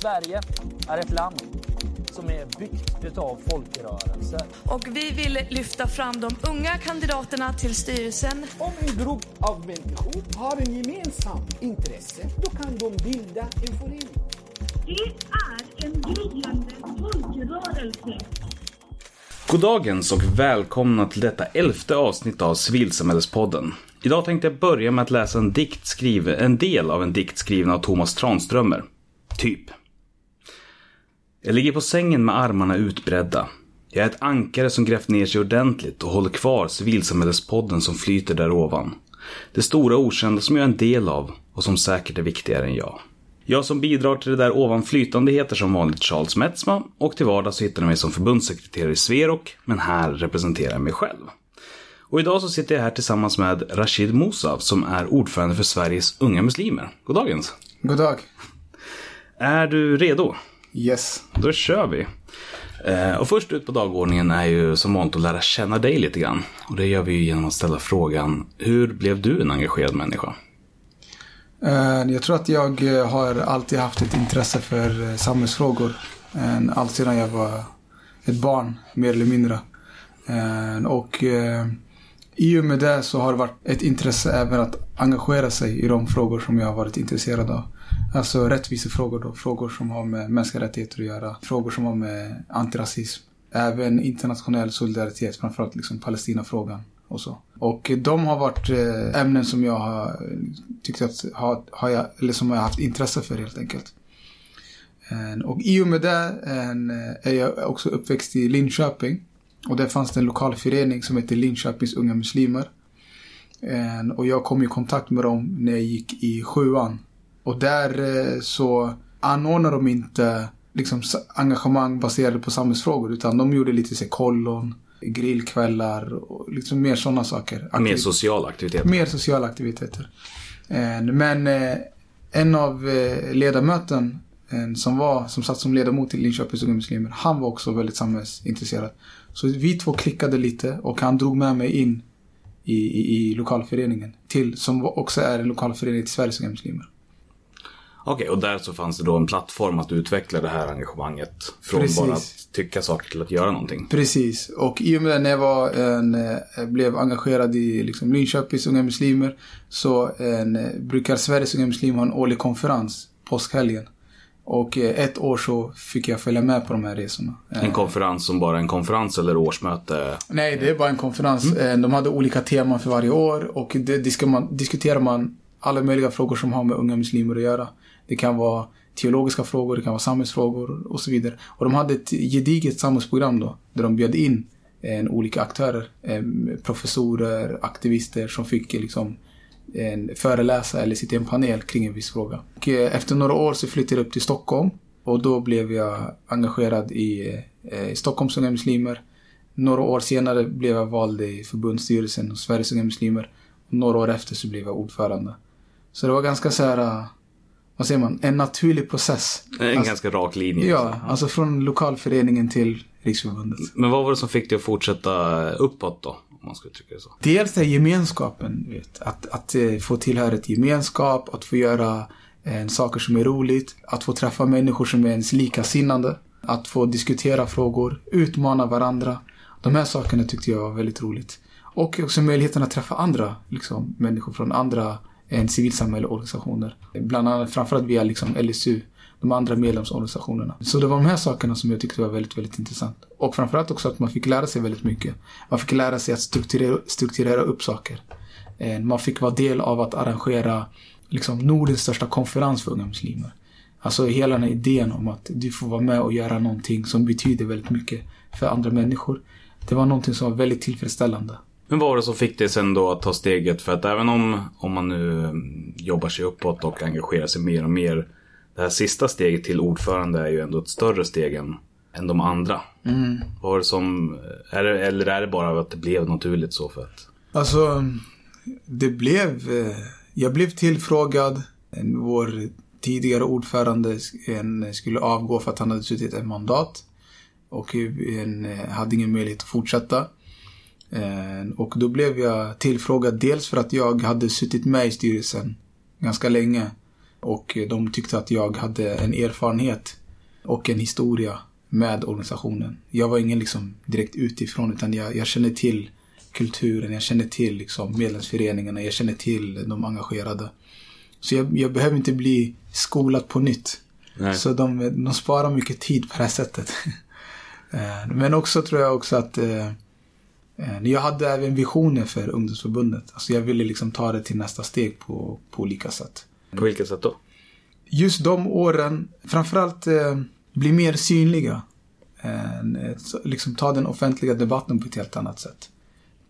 Sverige är ett land som är byggt av folkrörelser. Och vi vill lyfta fram de unga kandidaterna till styrelsen. Om en grupp av människor har en gemensam intresse, då kan de bilda en förening. Det är en gryende folkrörelse. Goddagens och välkomna till detta elfte avsnitt av Civilsamhällespodden. Idag tänkte jag börja med att läsa en dikt skriven, en del av en dikt skriven av Thomas Tranströmer. Typ. Jag ligger på sängen med armarna utbredda. Jag är ett ankare som grävt ner sig ordentligt och håller kvar civilsamhällespodden som flyter där ovan. Det stora okända som jag är en del av och som säkert är viktigare än jag. Jag som bidrar till det där ovan flytande heter som vanligt Charles Metzma och till vardags hittar ni mig som förbundssekreterare i Sverok, men här representerar jag mig själv. Och idag så sitter jag här tillsammans med Rashid Musav som är ordförande för Sveriges Unga Muslimer. Goddagens! God dag. Är du redo? Yes. Då kör vi. Eh, och först ut på dagordningen är ju som vanligt att lära känna dig lite grann. Och det gör vi genom att ställa frågan, hur blev du en engagerad människa? Eh, Jag tror att jag eh, har alltid haft ett intresse för samhällsfrågor. Allt sedan jag var ett barn, mer eller mindre. Och i och med det så har det varit ett intresse även att engagera sig i de frågor som jag har varit intresserad av. Alltså rättvisefrågor då, frågor som har med mänskliga rättigheter att göra, frågor som har med antirasism, även internationell solidaritet, framförallt liksom Palestinafrågan och så. Och de har varit eh, ämnen som jag har eh, tyckt att, har, har jag, eller som jag har haft intresse för helt enkelt. Och i och med det eh, är jag också uppväxt i Linköping. Och där fanns det en lokal förening som heter Linköpings unga muslimer. Och jag kom i kontakt med dem när jag gick i sjuan. Och där eh, så anordnar de inte liksom engagemang baserade på samhällsfrågor. Utan de gjorde lite så kollon, grillkvällar och liksom mer sådana saker. Mer Aktiv- social aktivitet? Mer sociala aktiviteter. Eh, Men eh, en av ledamöten som, var, som satt som ledamot i Linköpings unga muslimer, han var också väldigt samhällsintresserad. Så vi två klickade lite och han drog med mig in i, i, i lokalföreningen. Till, som också är en lokalförening till Sveriges unga muslimer. Okej, och där så fanns det då en plattform att utveckla det här engagemanget. Från Precis. bara att tycka saker till att göra någonting. Precis. Och i och med när jag var en, eh, blev engagerad i liksom, Linköpings unga muslimer så en, eh, brukar Sveriges unga muslimer ha en årlig konferens, påskhelgen. Och eh, ett år så fick jag följa med på de här resorna. En konferens som bara en konferens eller årsmöte? Nej, det är bara en konferens. Eh, De hade olika teman för varje år och det diskuterar man alla möjliga frågor som har med unga muslimer att göra. Det kan vara teologiska frågor, det kan vara samhällsfrågor och så vidare. Och de hade ett gediget samhällsprogram då, där de bjöd in en, olika aktörer, en, professorer, aktivister som fick eh, liksom en föreläsa eller sitta i en panel kring en viss fråga. Och efter några år så flyttade jag upp till Stockholm och då blev jag engagerad i, eh, i Stockholms unga muslimer. Några år senare blev jag vald i förbundsstyrelsen hos Sveriges unga muslimer. Och några år efter så blev jag ordförande. Så det var ganska så här, vad säger man, en naturlig process. En Alltså- ganska rak linje. Ja, alltså från lokalföreningen till Riksförbundet. Men vad var det som fick dig att fortsätta uppåt då? Om man skulle tycka det så. Dels är gemenskapen, vet. Att, att eh, få tillhöra ett gemenskap, att få göra eh, saker som är roligt, att få träffa människor som är ens likasinnande, att få diskutera frågor, utmana varandra. De här sakerna tyckte jag var väldigt roligt. Och också möjligheten att träffa andra liksom, människor från andra än civilsamhällesorganisationer. Bland annat framförallt via liksom, LSU, de andra medlemsorganisationerna. Så det var de här sakerna som jag tyckte var väldigt, väldigt intressant. Och framförallt också att man fick lära sig väldigt mycket. Man fick lära sig att strukturera, strukturera upp saker. Eh, man fick vara del av att arrangera liksom, Nordens största konferens för unga muslimer. Alltså hela den här idén om att du får vara med och göra någonting som betyder väldigt mycket för andra människor. Det var någonting som var väldigt tillfredsställande. Men vad var det som fick dig sen då att ta steget? För att även om, om man nu mm, jobbar sig uppåt och engagerar sig mer och mer. Det här sista steget till ordförande är ju ändå ett större steg än, än de andra. Vad var det som, är det, eller är det bara att det blev naturligt så för att? Alltså, det blev... eh, Jag blev tillfrågad. Vår tidigare ordförande skulle avgå för att han hade suttit ett mandat. Och en, hade ingen möjlighet att fortsätta. Eh, Och då blev jag tillfrågad dels för att jag hade suttit med i styrelsen ganska länge. Och de tyckte att jag hade en erfarenhet och en historia med organisationen. Jag var ingen liksom direkt utifrån utan jag, jag kände till kulturen, jag kände till liksom medlemsföreningarna, jag kände till de engagerade. Så jag, jag behöver inte bli skolad på nytt. Nej. Så de, de sparar mycket tid på det här sättet. Eh, Men också tror jag också att eh, jag hade även visioner för ungdomsförbundet. Alltså jag ville liksom ta det till nästa steg på, på olika sätt. På vilket sätt då? Just de åren, framförallt eh, bli mer synliga. Eh, liksom ta den offentliga debatten på ett helt annat sätt.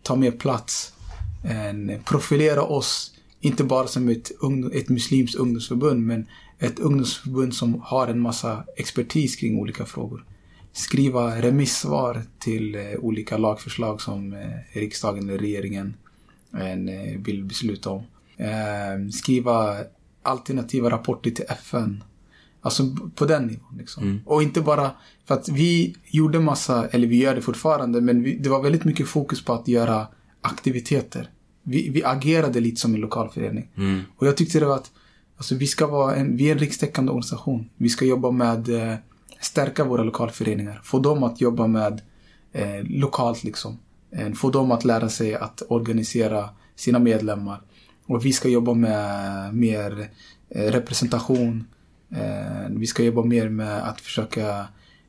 Ta mer plats. Eh, profilera oss, inte bara som ett, ett muslimskt ungdomsförbund, men ett ungdomsförbund som har en massa expertis kring olika frågor. Skriva remissvar till eh, olika lagförslag som eh, riksdagen eller regeringen eh, vill besluta om. Eh, skriva alternativa rapporter till FN. Alltså på den nivån. Liksom. Och inte bara för att vi gjorde massa, eller vi gör det fortfarande, men vi, det var väldigt mycket fokus på att göra aktiviteter. Vi, vi agerade lite som en lokalförening. Och jag tyckte det var att alltså, vi ska vara en, vi är en rikstäckande organisation. Vi ska jobba med stärka våra lokalföreningar. Få dem att jobba med eh, lokalt liksom. Eh, få dem att lära sig att organisera sina medlemmar. Och vi ska jobba med mer eh, representation. Eh, vi ska jobba mer med att försöka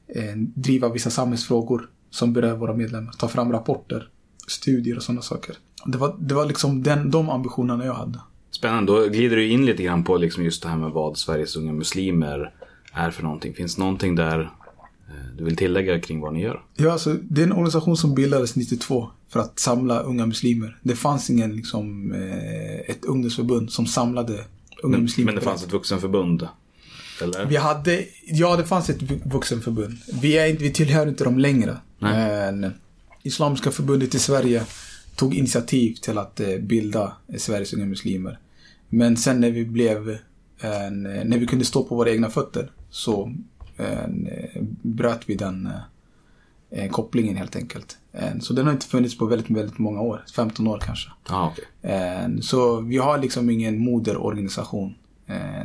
eh, driva vissa samhällsfrågor som berör våra medlemmar. Ta fram rapporter, studier och sådana saker. Det var, det var liksom den, de ambitionerna jag hade. Spännande, då glider du in lite grann på liksom just det här med vad Sveriges unga muslimer är för någonting. Finns någonting där eh, du vill tillägga kring vad ni gör? Ja, alltså, det är en organisation som bildades 92 för att samla unga muslimer. Det fanns ingen liksom, eh, ett ungdomsförbund som samlade unga Men, muslimer. men det fanns ett vuxenförbund? Eller? Vi hade, ja det fanns ett vu- vuxenförbund. Vi, är, inte- vi tillhör inte dem längre. Men Islamiska förbundet i Sverige tog initiativ till att eh, bilda Sveriges unga muslimer. Men sen när vi blev, när vi kunde stå på våra egna fötter så eh, bröt vi den eh, eh, kopplingen helt enkelt. En, så den har inte funnits på väldigt, väldigt många år. 15 år kanske. Okej. En, Så vi har liksom ingen moderorganisation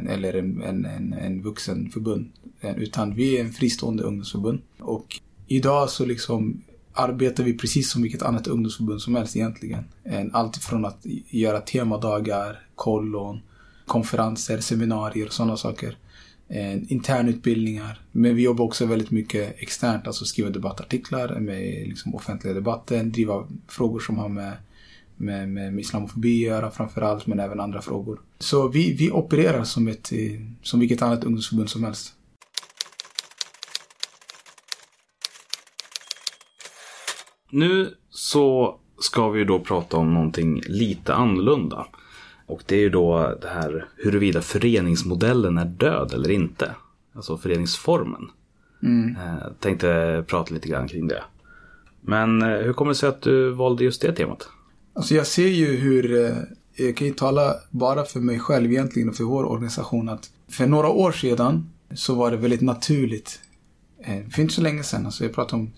eller en, en, en, en vuxenförbund. En, utan vi är en fristående ungdomsförbund. Och idag så liksom arbetar vi precis som vilket annat ungdomsförbund som helst egentligen. En, allt från att göra temadagar, kollon, konferenser, seminarier och sådana saker eh, internutbildningar. Men vi jobbar också väldigt mycket externt, alltså skriva debattartiklar med liksom offentliga debatten, driva frågor som har med med, med, med islamofobi att göra framförallt, men även andra frågor. Så vi, vi opererar som, ett, eh, som vilket annat ungdomsförbund som helst. Nu så ska vi då prata om någonting lite annorlunda. Och det är ju då det här huruvida föreningsmodellen är död eller inte. Alltså föreningsformen. Eh, tänkte prata lite grann kring det. Men eh, hur kommer det sig att du valde just det temat? Alltså jag ser ju hur, eh, jag kan ju tala bara för mig själv egentligen och för vår organisation att för några år sedan så var det väldigt naturligt. För inte så länge sedan, alltså jag pratar om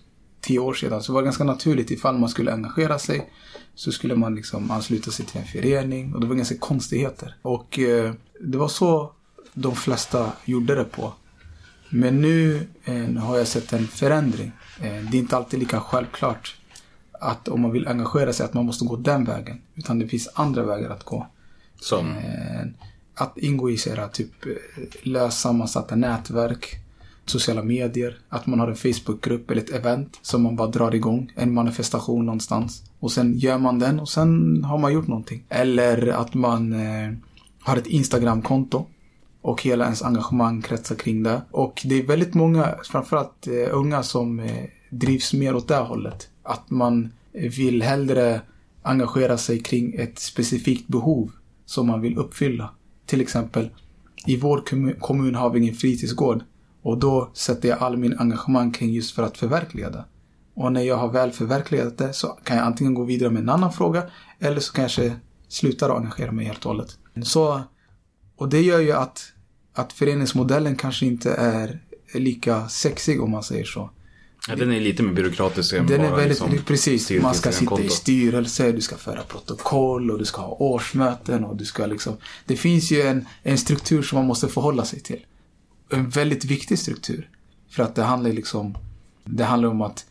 tio år sedan, så var det ganska naturligt ifall man skulle engagera sig så skulle man liksom ansluta sig till en förening och det var ganska konstigheter. Och eh, det var så de flesta gjorde det på. Men nu eh, har jag sett en förändring. Eh, det är inte alltid lika självklart att om man vill engagera sig att man måste gå den vägen. Utan det finns andra vägar att gå. Som? Att ingå i typ löst sammansatta nätverk, sociala medier, att man har en Facebookgrupp eller ett event som man bara drar igång, en manifestation någonstans. Och sen gör man den och sen har man gjort någonting. Eller att man eh, har ett Instagramkonto och hela ens engagemang kretsar kring det. Och det är väldigt många, framförallt eh, unga, som eh, drivs mer åt det hållet. Att man eh, vill hellre engagera sig kring ett specifikt behov som man vill uppfylla. Till exempel, i vår kommun har vi ingen fritidsgård. Och då sätter jag all min engagemang kring just för att förverkliga det. Och när jag har väl förverkligat det så kan jag antingen gå vidare med en annan fråga eller så kanske sluta att engagera mig helt och hållet. Så, och det gör ju att, att föreningsmodellen kanske inte är lika sexig om man säger så. Ja, den är lite mer byråkratisk än Den är bara väldigt, liksom precis. Man ska sitta i konton. styrelse, du ska föra protokoll och du ska ha årsmöten och du ska liksom... Det finns ju en, en struktur som man måste förhålla sig till. En väldigt viktig struktur. För att det handlar liksom... Det handlar om att,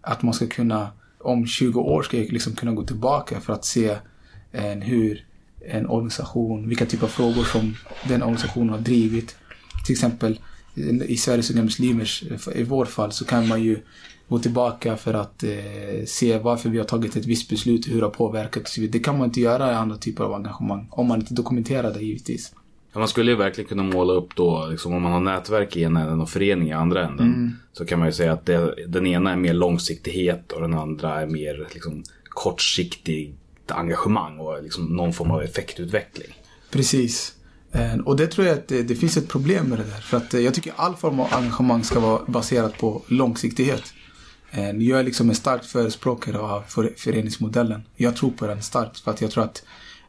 att man ska kunna... Om 20 år ska jag liksom kunna gå tillbaka för att se en, hur en organisation, vilka typer av frågor som den organisationen har drivit. Till exempel i Sveriges unga muslimers, eh, i vår fall, så kan man ju gå tillbaka för att eh, se varför vi har tagit ett visst beslut, hur det har påverkat och så vidare. Det kan man inte göra i andra typer av engagemang. Om man inte dokumenterar det givetvis. Ja, man skulle ju verkligen kunna måla upp då, liksom, om man har nätverk i ena änden och förening i andra änden. Mm. Så kan man ju säga att det, den ena är mer långsiktighet och den andra är mer liksom, kortsiktigt engagemang och liksom, någon form av effektutveckling. Precis. Eh, Och det tror jag att det, det finns ett problem med det där. För att eh, jag tycker all form av engagemang ska vara baserat på långsiktighet. Eh, Jag är liksom en stark förespråkare av för- föreningsmodellen. Jag tror på den starkt för att jag tror att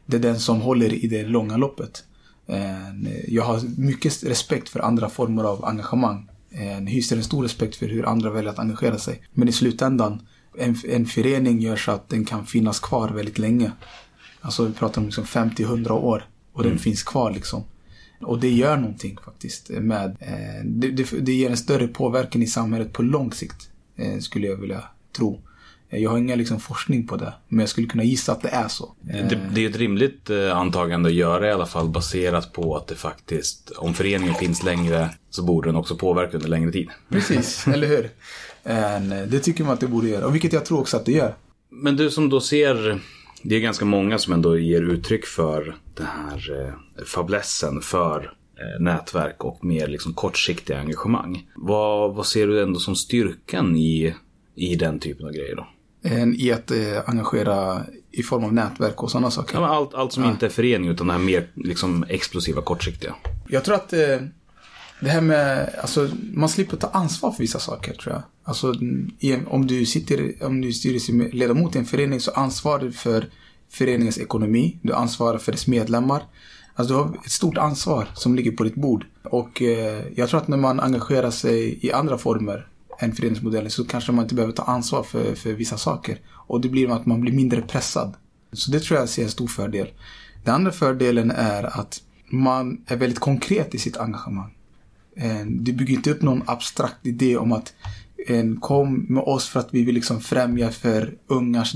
det är den som håller i det långa loppet. Eh, Jag har mycket respekt för andra former av engagemang. Jag hyser en stor respekt för hur andra väljer att engagera sig. Men i slutändan, en, en förening gör så att den kan finnas kvar väldigt länge. Alltså vi pratar om liksom 50-100 år och den finns kvar liksom. Och det gör någonting faktiskt med, eh, det, det, det ger en större påverkan i samhället på lång sikt. Eh, skulle jag vilja tro. Eh, Jag har ingen liksom, forskning på det, men jag skulle kunna gissa att det är så. Det, det är ett rimligt eh, antagande att göra i alla fall baserat på att det faktiskt, om föreningen finns längre så borde den också påverka under längre tid. Precis, eller hur? Eh, det tycker man att det borde göra, och vilket jag tror också att det gör. Men du som då ser, det är ganska många som ändå ger uttryck för den här eh, fablessen för nätverk och mer liksom kortsiktiga engagemang. Vad, vad ser du ändå som styrkan i, i den typen av grejer då? I att eh, engagera i form av nätverk och sådana saker. Ja, allt, allt som inte är förening utan det här mer liksom explosiva, kortsiktiga. Jag tror att eh, det här med, alltså man slipper ta ansvar för vissa saker tror jag. Alltså om du sitter, om du är styrelseledamot i en förening så ansvarar du för föreningens ekonomi. Du ansvarar för dess medlemmar. Alltså du har ett stort ansvar som ligger på ditt bord. Och eh, jag tror att när man engagerar sig i andra former än föreningsmodellen så kanske man inte behöver ta ansvar för, för vissa saker. Och det blir att man blir mindre pressad. Så det tror jag ser en stor fördel. Den andra fördelen är att man är väldigt konkret i sitt engagemang. Eh, du bygger inte upp någon abstrakt idé om att eh, kom med oss för att vi vill liksom främja för ungars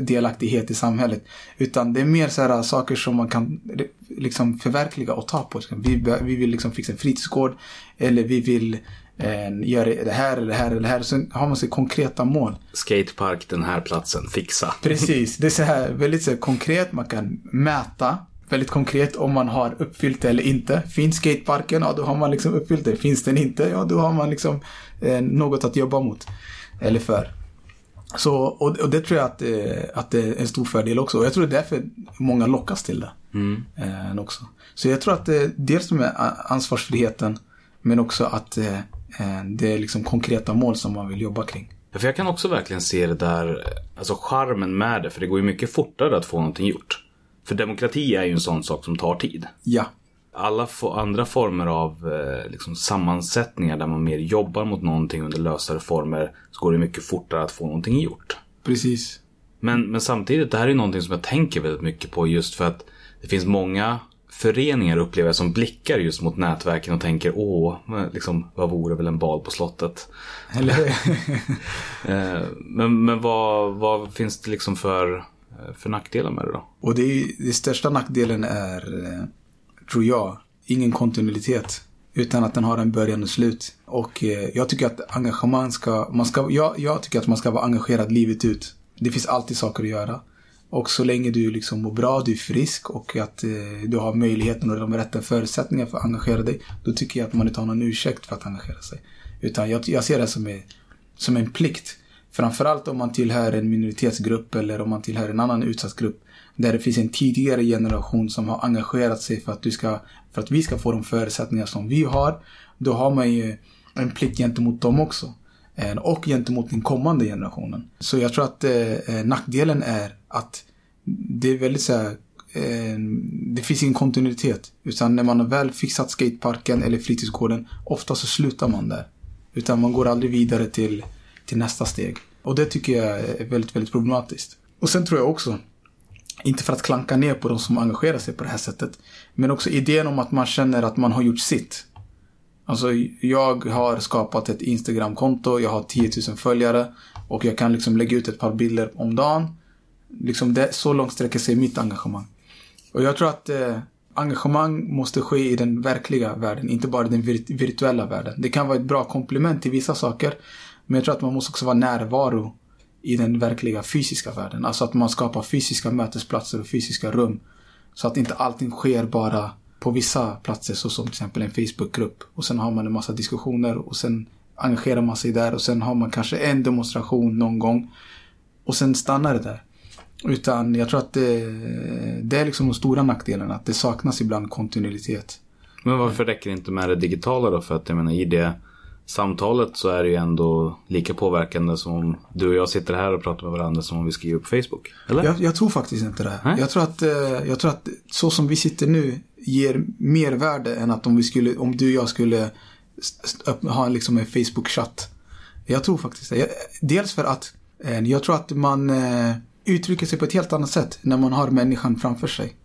delaktighet i samhället. Utan det är mer så här äh, saker som man kan liksom förverkliga och ta på. Vi, vi vill liksom fixa en fritidsgård eller vi vill eh, göra det här eller det här eller det här. Sen har man så konkreta mål. Skatepark, den här platsen, fixa. Precis, det är så här väldigt så här, konkret. Man kan mäta väldigt konkret om man har uppfyllt det eller inte. Finns skateparken, ja då har man liksom uppfyllt det. Finns den inte, ja då har man liksom eh, något att jobba mot. Eller för. Så, och, och det tror jag att, eh, att det är en stor fördel också. Och jag tror det är därför många lockas till det. Eh, också. Så jag tror att det dels med ansvarsfriheten men också att eh, eh, det är liksom konkreta mål som man vill jobba kring. Ja, För jag kan också verkligen se det där, alltså charmen med det, för det går ju mycket fortare att få någonting gjort. För demokrati är ju en sån sak som tar tid. Ja, Alla andra former av eh, liksom sammansättningar där man mer jobbar mot någonting under lösare former så går det mycket fortare att få någonting gjort. precis. Men, men samtidigt, det här är ju någonting som jag tänker väldigt mycket på just för att det finns många föreningar upplever jag som blickar just mot nätverken och tänker åh, liksom, vad vore väl en bal på slottet? Eller Eh, men men vad, vad finns det liksom för, eh, för nackdelar med det då? Och det, är, det största nackdelen är, eh, tror jag, ingen kontinuitet. Utan att den har en början och slut. Och jag tycker att engagemang ska, man ska, jag, jag tycker att man ska vara engagerad livet ut. Det finns alltid saker att göra. Och så länge du liksom mår bra, du är frisk och att eh, du har möjligheten och de rätta förutsättningarna för att engagera dig. Då tycker jag att man inte har någon ursäkt för att engagera sig. Utan jag, jag ser det som, är, som en plikt. Framförallt om man tillhör en minoritetsgrupp eller om man tillhör en annan utsatt grupp. Där det finns en tidigare generation som har engagerat sig för att, du ska, för att vi ska få de förutsättningar som vi har. Då har man ju en plikt gentemot dem också. Eh, och gentemot den kommande generationen. Så jag tror att eh, eh nackdelen är att det är väldigt så här, eh, det finns ingen kontinuitet. Utan när man har väl fixat skateparken eller fritidsgården, ofta så slutar man där. Utan man går aldrig vidare till, till nästa steg. Och det tycker jag är väldigt, väldigt problematiskt. Och sen tror jag också, inte för att klanka ner på de som engagerar sig på det här sättet, men också idén om att man känner att man har gjort sitt. Alltså, jag har skapat ett Instagramkonto, jag har 10 000 följare och jag kan liksom lägga ut ett par bilder om dagen. Liksom det, så långt sträcker sig mitt engagemang. Och jag tror att eh, engagemang måste ske i den verkliga världen, inte bara den virt virtuella världen. Det kan vara ett bra komplement till vissa saker, men jag tror att man måste också vara närvaro i den verkliga fysiska världen. Alltså att man skapar fysiska mötesplatser och fysiska rum. Så att inte allting sker bara på vissa platser, så som till exempel en Facebookgrupp. Och sen har man en massa diskussioner och sen engagerar man sig där och sen har man kanske en demonstration någon gång. Och sen stannar det där. Utan jag tror att det, det är liksom de stora nackdelarna. Att det saknas ibland kontinuitet. Men varför räcker det inte med det digitala då? För att jag menar i det samtalet så är det ju ändå lika påverkande som om du och jag sitter här och pratar med varandra som om vi skriver på Facebook. Eller? Jag, jag tror faktiskt inte det. Jag tror, att, eh, jag tror att så som vi sitter nu ger mer värde än att om, vi skulle, om du och jag skulle ha liksom en Facebook-chatt. Jag tror faktiskt det. Dels för att eh, jag tror att man eh, uttrycker sig på ett helt annat sätt när man har människan framför sig.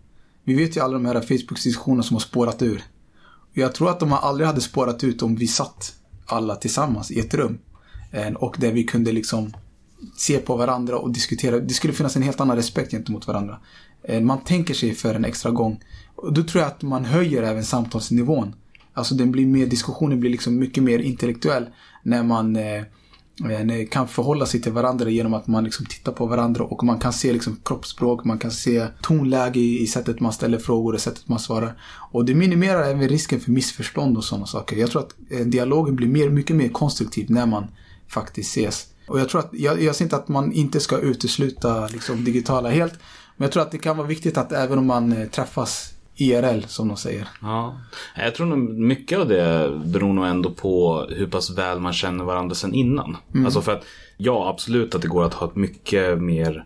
Vi vet ju alla de här Facebook-diskussionerna som har spårat ur. Jag tror att de aldrig hade spårat ut om vi satt alla tillsammans i ett rum. Eh, och där vi kunde liksom se på varandra och diskutera. Det skulle finnas en helt annan respekt gentemot varandra. Eh, man tänker sig för en extra gång. Och då tror jag att man höjer även samtalsnivån. Alltså den blir mer, diskussionen blir liksom mycket mer intellektuell när man eh, eh, kan förhålla sig till varandra genom att man liksom tittar på varandra och man kan se liksom kroppsspråk, man kan se tonläge i, i sättet man ställer frågor och sättet man svarar. Och det minimerar även risken för missförstånd och sådana saker. Jag tror att eh, dialogen blir mer, mycket mer konstruktiv när man faktiskt ses. Och jag tror att, jag, jag ser inte att man inte ska utesluta liksom digitala helt. Men jag tror att det kan vara viktigt att även om man eh, träffas IRL som de säger. Ja. Jag tror nog mycket av det beror nog ändå på hur pass väl man känner varandra sen innan. Alltså för att ja, absolut att det går att ha ett mycket mer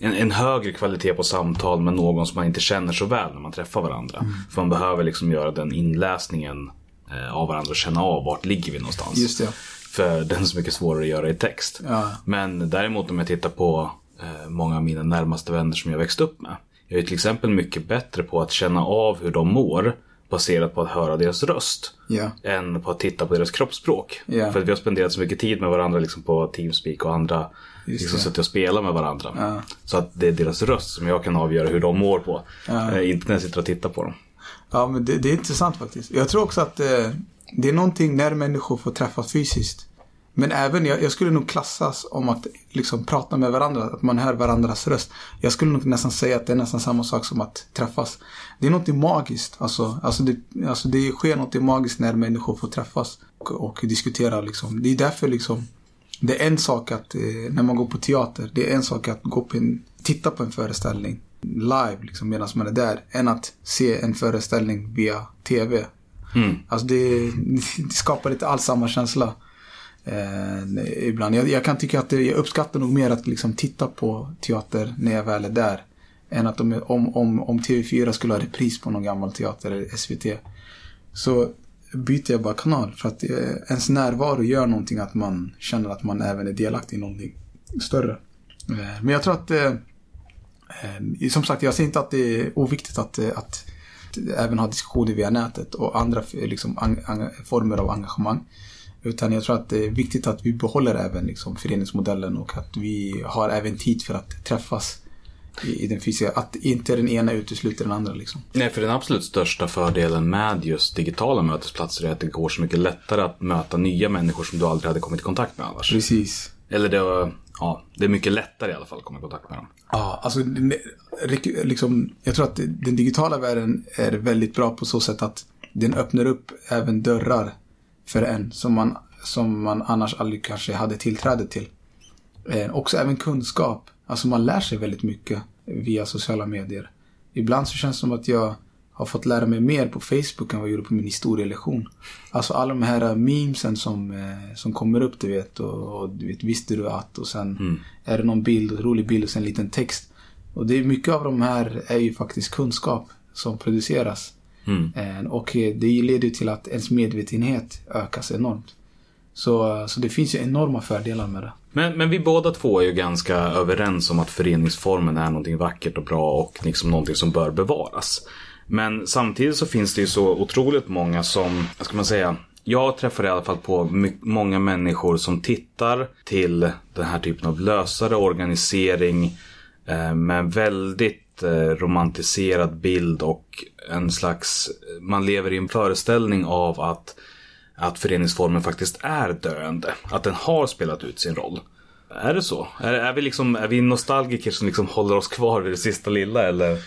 en, en högre kvalitet på samtal med någon som man inte känner så väl när man träffar varandra. För man behöver liksom göra den inläsningen eh, av varandra och känna av vart ligger vi någonstans. Just det. För den är så mycket svårare att göra i text. Ja. Men däremot om jag tittar på eh, många av mina närmaste vänner som jag växt upp med. Jag är till exempel mycket bättre på att känna av hur de mår baserat på att höra deras röst. Ja. Än på att titta på deras kroppsspråk. Ja. För att vi har spenderat så mycket tid med varandra liksom på Teamspeak och andra. Just liksom suttit och spelat med varandra. Ja. Så att det är deras röst som jag kan avgöra hur de mår på. Eh, inte när jag sitter och tittar på dem. Ja, men det, det är intressant faktiskt. Jag tror också att eh, det är någonting när människor får träffas fysiskt. Men även, jag, jag skulle nog klassas om att liksom prata med varandra, att man hör varandras röst. Jag skulle nog nästan säga att det är nästan samma sak som att träffas. Det är något magiskt. Alltså, alltså, det, alltså det sker något magiskt när människor får träffas och, och diskutera. Liksom. Det är därför liksom, det är en sak att, eh, när man går på teater, det är en sak att gå på en, titta på en föreställning live liksom, medan man är där, än att se en föreställning via TV. Alltså det, det skapar inte alls samma känsla. Eh, ibland. Jag, jag kan tycka att det, jag uppskattar nog mer att liksom titta på teater när jag väl är där. Än att om, om, om, om TV4 skulle ha repris på någon gammal teater eller SVT. Så byter jag bara kanal. För att eh, ens närvaro gör någonting att man känner att man även är delaktig i någonting större. Eh, men jag tror att eh, eh, som sagt, jag ser inte att det är oviktigt att, eh, att även ha diskussioner via nätet och andra eh, liksom, former av engagemang. Utan jag tror att det är viktigt att vi behåller även liksom, föreningsmodellen och att vi har även tid för att träffas i, i den fysiska. Att inte den ena utesluter den andra. Liksom. Nej, för den absolut största fördelen med just digitala mötesplatser är att det går så mycket lättare att möta nya människor som du aldrig hade kommit i kontakt med annars. Precis. Eller det, ja, det är mycket lättare i alla fall att komma i kontakt med dem. Ja, alltså liksom, jag tror att den digitala världen är väldigt bra på så sätt att den öppnar upp även dörrar för en som man, som man annars aldrig kanske hade tillträde till. Eh, också även kunskap. Alltså man lär sig väldigt mycket via sociala medier. Ibland så känns det som att jag har fått lära mig mer på Facebook än vad jag gjorde på min historielektion. Alltså alla de här memesen som, eh, som kommer upp du vet och, och du vet, visste du att och sen är det någon bild, rolig bild och sen en liten text. Och det är mycket av de här är ju faktiskt kunskap som produceras. Eh, och eh, det leder till att ens medvetenhet ökas enormt. Så, så det finns ju enorma fördelar med det. Men, men vi båda två är ju ganska överens om att föreningsformen är någonting vackert och bra och liksom någonting som bör bevaras. Men samtidigt så finns det ju så otroligt många som, vad ska man säga, jag träffar i alla fall på många människor som tittar till den här typen av lösare organisering eh, med en väldigt eh, romantiserad bild och en slags, man lever i en föreställning av att, att föreningsformen faktiskt är döende. Att den har spelat ut sin roll. Är det så? Är, är, vi, liksom, är vi nostalgiker som liksom håller oss kvar vid det sista lilla eller?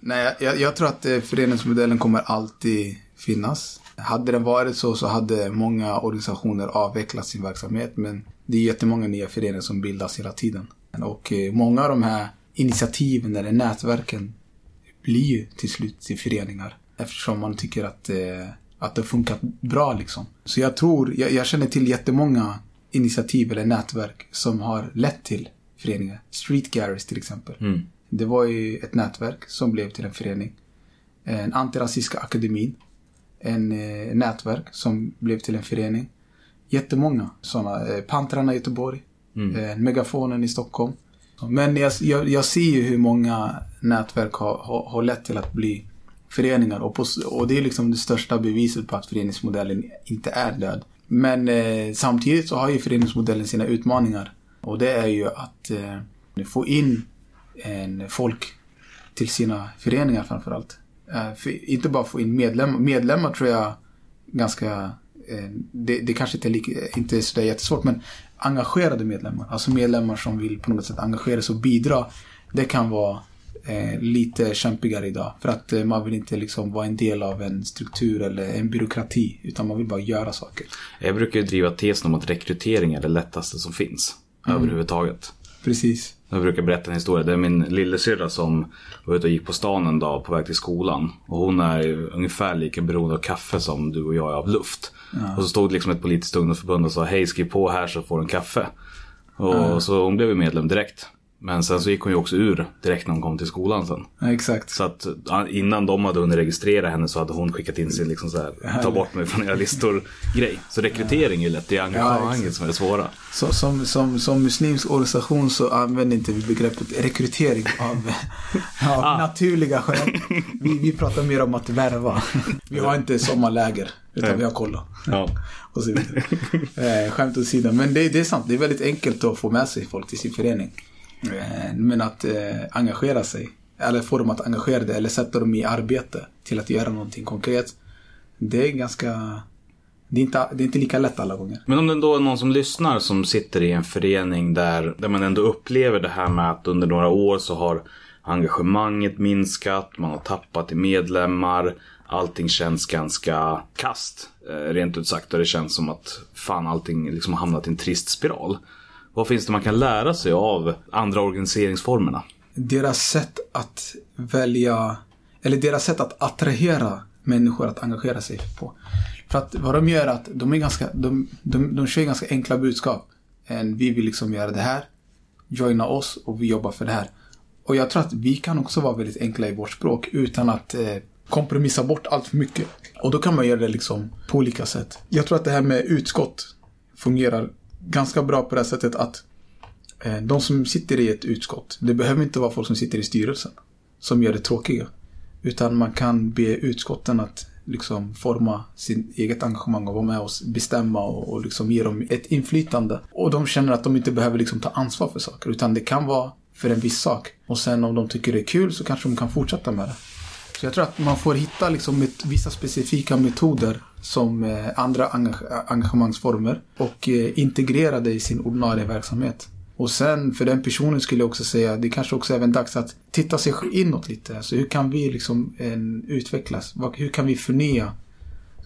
Nej, jag, jag tror att eh, föreningsmodellen kommer alltid finnas. Hade den varit så så hade många organisationer avvecklat sin verksamhet. Men det är jättemånga nya föreningar som bildas hela tiden. Och eh, många av de här initiativen eller nätverken blir ju till slut till föreningar. Eftersom man tycker att, eh, att det funkat bra liksom. Så jag tror, jag, jag känner till jättemånga initiativ eller nätverk som har lett till föreningar. Street Garage till exempel. Det var ju ett nätverk som blev till en förening. En antirasistiska akademin. En eh, nätverk som blev till en förening. Jättemånga sådana. Eh, Pantrarna i Göteborg. Eh, Megafonen i Stockholm. Men jag, jag, jag ser ju hur många nätverk har, har, har lett till att bli föreningar. Och, på, och det är liksom det största beviset på att föreningsmodellen inte är död. Men eh, samtidigt så har ju föreningsmodellen sina utmaningar. Och det är ju att eh, få in en folk till sina föreningar framförallt. Eh, för, inte bara få in medlemmar. Medlemmar tror jag ganska... Eh, det, det kanske inte är, lika, inte är så jättesvårt men engagerade medlemmar. Alltså medlemmar som vill på något sätt engagera sig och bidra. Det kan vara eh, lite kämpigare idag. För att eh, man vill inte liksom vara en del av en struktur eller en byråkrati. Utan man vill bara göra saker. Jag brukar ju driva tesen om att rekrytering är det lättaste som finns. Överhuvudtaget. Precis. Jag brukar berätta en historia. Det är min lillasyrra som var ute och gick på stan en dag på väg till skolan. Och hon är ungefär lika beroende av kaffe som du och jag är av luft. Och så stod liksom ett politiskt ungdomsförbund och sa hej skriv på här så får du en kaffe. Och så hon blev ju medlem direkt. Men sen så gick hon ju också ur direkt när hon kom till skolan sen. Ja, exakt. Så att ja, innan de hade hunnit registrera henne så hade hon skickat in sin liksom så här, ta bort mig från era listor grej. Så rekrytering är ju lätt, det är engagemanget exakt. som är det svåra. Så, som, som, som muslimsk organisation så använder inte vi begreppet rekrytering av, av naturliga skäl. Vi, vi pratar mer om att värva. Vi har inte sommarläger, utan vi har kolla. Ja. Och så vidare. Eh, skämt åsido. Men det, det är sant, det är väldigt enkelt att få med sig folk till sin förening. Eh, men att eh, engagera sig, eller få dem att engagera sig, eller sätta dem i arbete till att göra någonting konkret. Det är ganska... Det är inte, det är inte lika lätt alla gånger. Men om det då är någon som lyssnar som sitter i en förening där, där man ändå upplever det här med att under några år så har engagemanget minskat, man har tappat i medlemmar, allting känns ganska kast, eh, rent ut sagt. Och det känns som att fan allting liksom har hamnat i en trist spiral. Vad finns det man kan lära sig av andra organiseringsformerna? deras sätt att välja, eller deras sätt att attrahera människor att engagera sig på. För att vad de gör är att de är ganska, de, de, de kör ganska enkla budskap. En, vi vill liksom göra det här, joina oss och vi jobbar för det här. Och jag tror att vi kan också vara väldigt enkla i vårt språk utan att eh, kompromissa bort allt för mycket. Och då kan man göra det liksom på olika sätt. Jag tror att det här med utskott fungerar ganska bra på det här sättet att eh, De som sitter i ett utskott, det behöver inte vara folk som sitter i styrelsen som gör det tråkiga. Utan man kan be utskotten att liksom forma sin eget engagemang och vara med och bestämma och, och liksom ge dem ett inflytande. Och de känner att de inte behöver liksom ta ansvar för saker utan det kan vara för en viss sak. Och sen om de tycker det är kul så kanske de kan fortsätta med det. Så jag tror att man får hitta liksom vissa specifika metoder som eh, andra engagemangsformer och eh, integrera det i sin ordinarie verksamhet. Och sen för den personen skulle jag också säga, det kanske också är även dags att titta sig inåt lite. Alltså hur kan vi liksom en, utvecklas? Hur kan vi förnya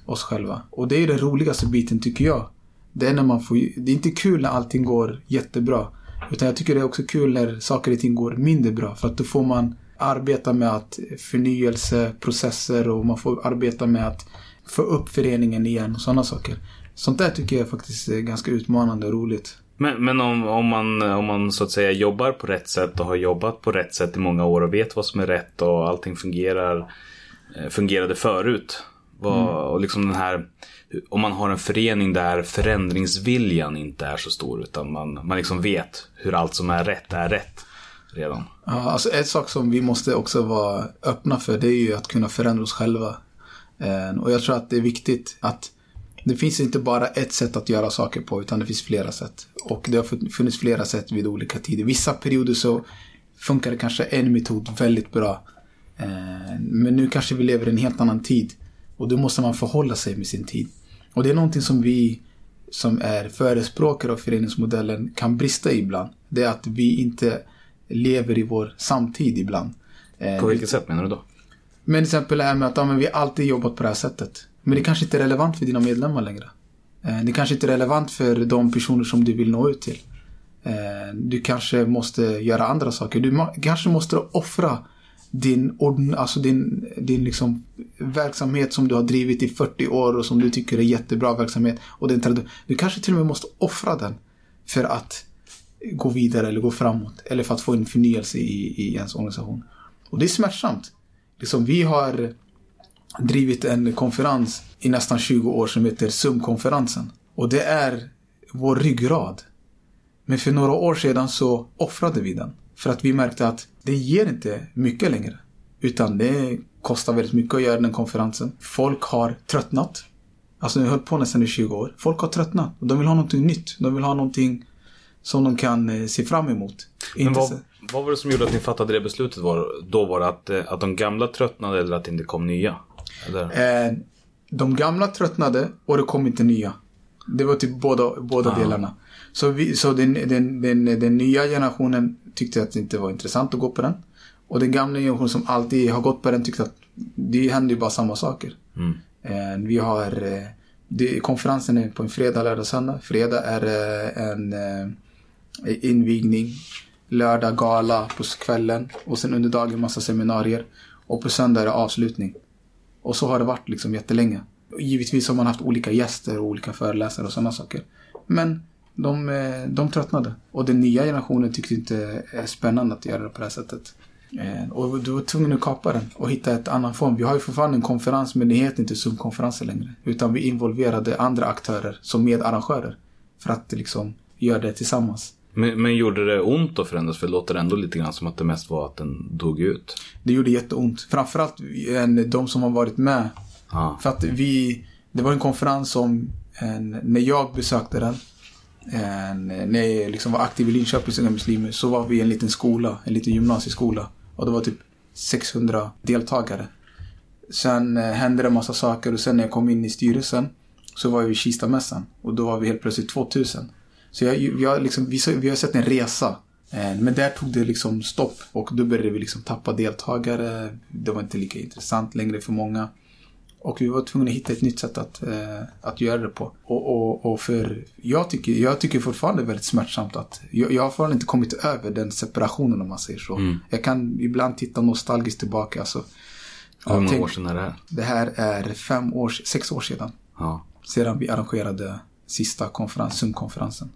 oss själva? Och det är den roligaste biten tycker jag. Det är när man får, det är inte kul när allting går jättebra. Utan jag tycker det är också kul när saker och ting går mindre bra. För att då får man arbeta med att förnyelseprocesser och man får arbeta med att få upp föreningen igen och sådana saker. Sånt där tycker jag faktiskt är ganska utmanande och roligt. Men, men om, om, man, om man så att säga jobbar på rätt sätt och har jobbat på rätt sätt i många år och vet vad som är rätt och allting fungerar, eh, fungerade förut. Vad, och liksom den här, om man har en förening där förändringsviljan inte är så stor utan man, man liksom vet hur allt som är rätt är rätt redan. Ja, alltså en sak som vi måste också vara öppna för det är ju att kunna förändra oss själva. Eh, och jag tror att det är viktigt att det finns inte bara ett sätt att göra saker på utan det finns flera sätt. Och det har funnits flera sätt vid olika tider. Vissa perioder så funkar det kanske en metod väldigt bra. Eh, men nu kanske vi lever i en helt annan tid. Och då måste man förhålla sig med sin tid. Och det är någonting som vi som är förespråkare av föreningsmodellen kan brista i ibland. Det är att vi inte lever i vår samtid ibland. Eh, på vilket sätt menar du då? Men till exempel det här med att ja, men vi alltid jobbat på det här sättet. Men det kanske inte är relevant för dina medlemmar längre. Eh, det kanske inte är relevant för de personer som du vill nå ut till. Eh, du kanske måste göra andra saker. Du kanske måste offra din, ordn- alltså din, din liksom verksamhet som du har drivit i 40 år och som du tycker är jättebra verksamhet. Och den, du kanske till och med måste offra den för att gå vidare eller gå framåt. Eller för att få en förnyelse i, i ens organisation. Och det är smärtsamt. Liksom, vi har drivit en konferens i nästan 20 år som heter SUM-konferensen. Och det är vår ryggrad. Men för några år sedan så offrade vi den. För att vi märkte att det ger inte mycket längre. Utan det kostar väldigt mycket att göra den konferensen. Folk har tröttnat. Alltså vi har hållit på nästan i 20 år. Folk har tröttnat. Och de vill ha någonting nytt. De vill ha någonting som de kan eh, se fram emot. Men vad, vad var det som gjorde att ni fattade det beslutet? Var, då var det att, eh, att de gamla tröttnade eller att det inte kom nya? Eh, de gamla tröttnade och det kom inte nya. Det var typ båda, båda delarna. Så, vi, så den, den, den, den nya generationen tyckte att det inte var intressant att gå på den. Och den gamla generationen som alltid har gått på den tyckte att det händer ju bara samma saker. Eh, vi har eh, det, konferensen är på en fredag, lördag, söndag. Fredag är eh, en eh, invigning. Lördag gala på kvällen. Och sen under dagen massa seminarier. Och på söndag är det avslutning. Och så har det varit liksom jättelänge. Givetvis har man haft olika gäster och olika föreläsare och sådana saker. Men de, eh, de tröttnade. Och den nya generationen tyckte inte är spännande att göra det på det här sättet. Eh, och du var tvungen att kapa den och hitta ett annan form. Vi har ju fortfarande en konferens men det heter inte Zoom-konferenser längre. Utan vi involverade andra aktörer som medarrangörer. För att liksom göra det tillsammans. Men, men gjorde det ont att förändras? För det låter ändå lite grann som att det mest var att den dog ut. Det gjorde jätteont. Framförallt en- de som har varit med Ja. För att vi, det var en konferens som, en, när jag besökte den, en, när jag liksom var aktiv i Linköpings Unga Muslimer, så var vi i en liten skola, en liten gymnasieskola. Och det var typ 600 deltagare. Sen eh, hände det en massa saker och sen när jag kom in i styrelsen så var vi i Kistamässan. Och då var vi helt plötsligt 2000. Så jag, vi, har liksom, vi, vi har sett en resa. Eh, Men där tog det liksom stopp och då började vi liksom tappa deltagare. Det var inte lika intressant längre för många. Och vi var tvungna att hitta ett nytt sätt att, eh, att göra det på. Och, och, och för jag tycker, jag tycker fortfarande det är väldigt smärtsamt att jag, jag har fortfarande inte kommit över den separationen om man säger så. Jag kan ibland titta nostalgiskt tillbaka. Alltså, Hur många tänk- år sedan är det här? Det här är fem år, sex år sedan. Ja. Sedan vi arrangerade sista konferens, Zoom-konferensen.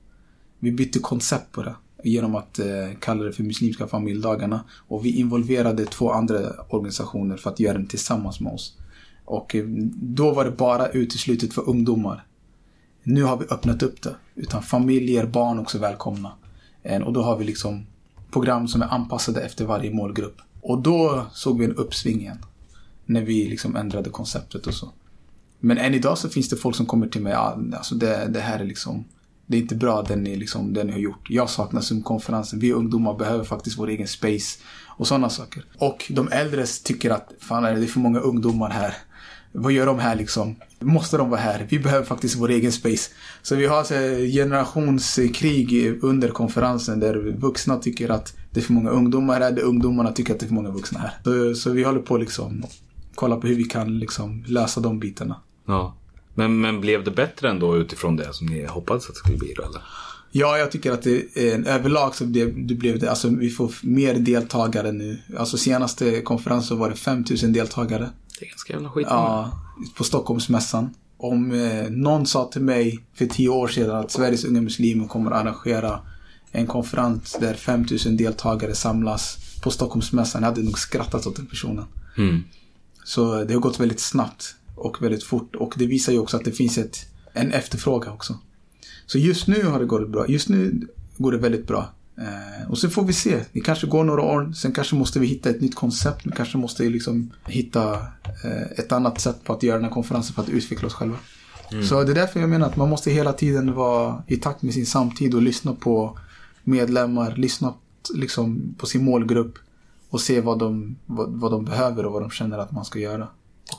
Vi bytte koncept på det. Genom att eh, kalla det för Muslimska familjedagarna. Och vi involverade två andra organisationer för att göra den tillsammans med oss. Och eh, då var det bara uteslutet för ungdomar. Nu har vi öppnat upp det. Utan familjer, barn också välkomna. Eh, Och då har vi liksom program som är anpassade efter varje målgrupp. Och då såg vi en uppsving igen. När vi liksom ändrade konceptet och så. Men än idag så finns det folk som kommer till mig. Ja, alltså det, det här är liksom. Det är inte bra det ni, liksom, det ni har gjort. Jag saknar Zoom-konferensen. Vi ungdomar behöver faktiskt vår egen space. Och sådana saker. Och de äldre tycker att fan är det är för många ungdomar här. Vad gör de här liksom? Måste de vara här? Vi behöver faktiskt vår egen space. Så vi har så generationskrig under konferensen där vuxna tycker att det är för många ungdomar här. Där ungdomarna tycker att det är för många vuxna här. Så, så vi håller på liksom kolla på hur vi kan liksom lösa de bitarna. ja. Men, men blev det bättre ändå utifrån det som ni hoppades att det skulle bli då eller? Ja, jag tycker att det är en överlag så blev det, blev det, alltså vi får mer deltagare nu. Alltså senaste konferensen var det 5000 deltagare. Det är ganska jävla skit. Ja, på Stockholmsmässan. Om eh, någon sa till mig för tio år sedan att Sveriges unga muslimer kommer att arrangera en konferens där 5000 deltagare samlas på Stockholmsmässan. Jag hade nog skrattat åt den personen. Mm. Så det har gått väldigt snabbt. Och väldigt fort. Och det visar ju också att det finns ett, en efterfrågan också. Så just nu har det gått bra. Just nu går det väldigt bra. Eh, och så får vi se. Det kanske går några år. Sen kanske måste vi hitta ett nytt koncept. Vi kanske måste liksom hitta eh, ett annat sätt på att göra den här konferensen för att utveckla oss själva. Så det är därför jag menar att man måste hela tiden vara i takt med sin samtid och lyssna på medlemmar, lyssna liksom på sin målgrupp och se vad de, vad, vad de behöver och vad de känner att man ska göra.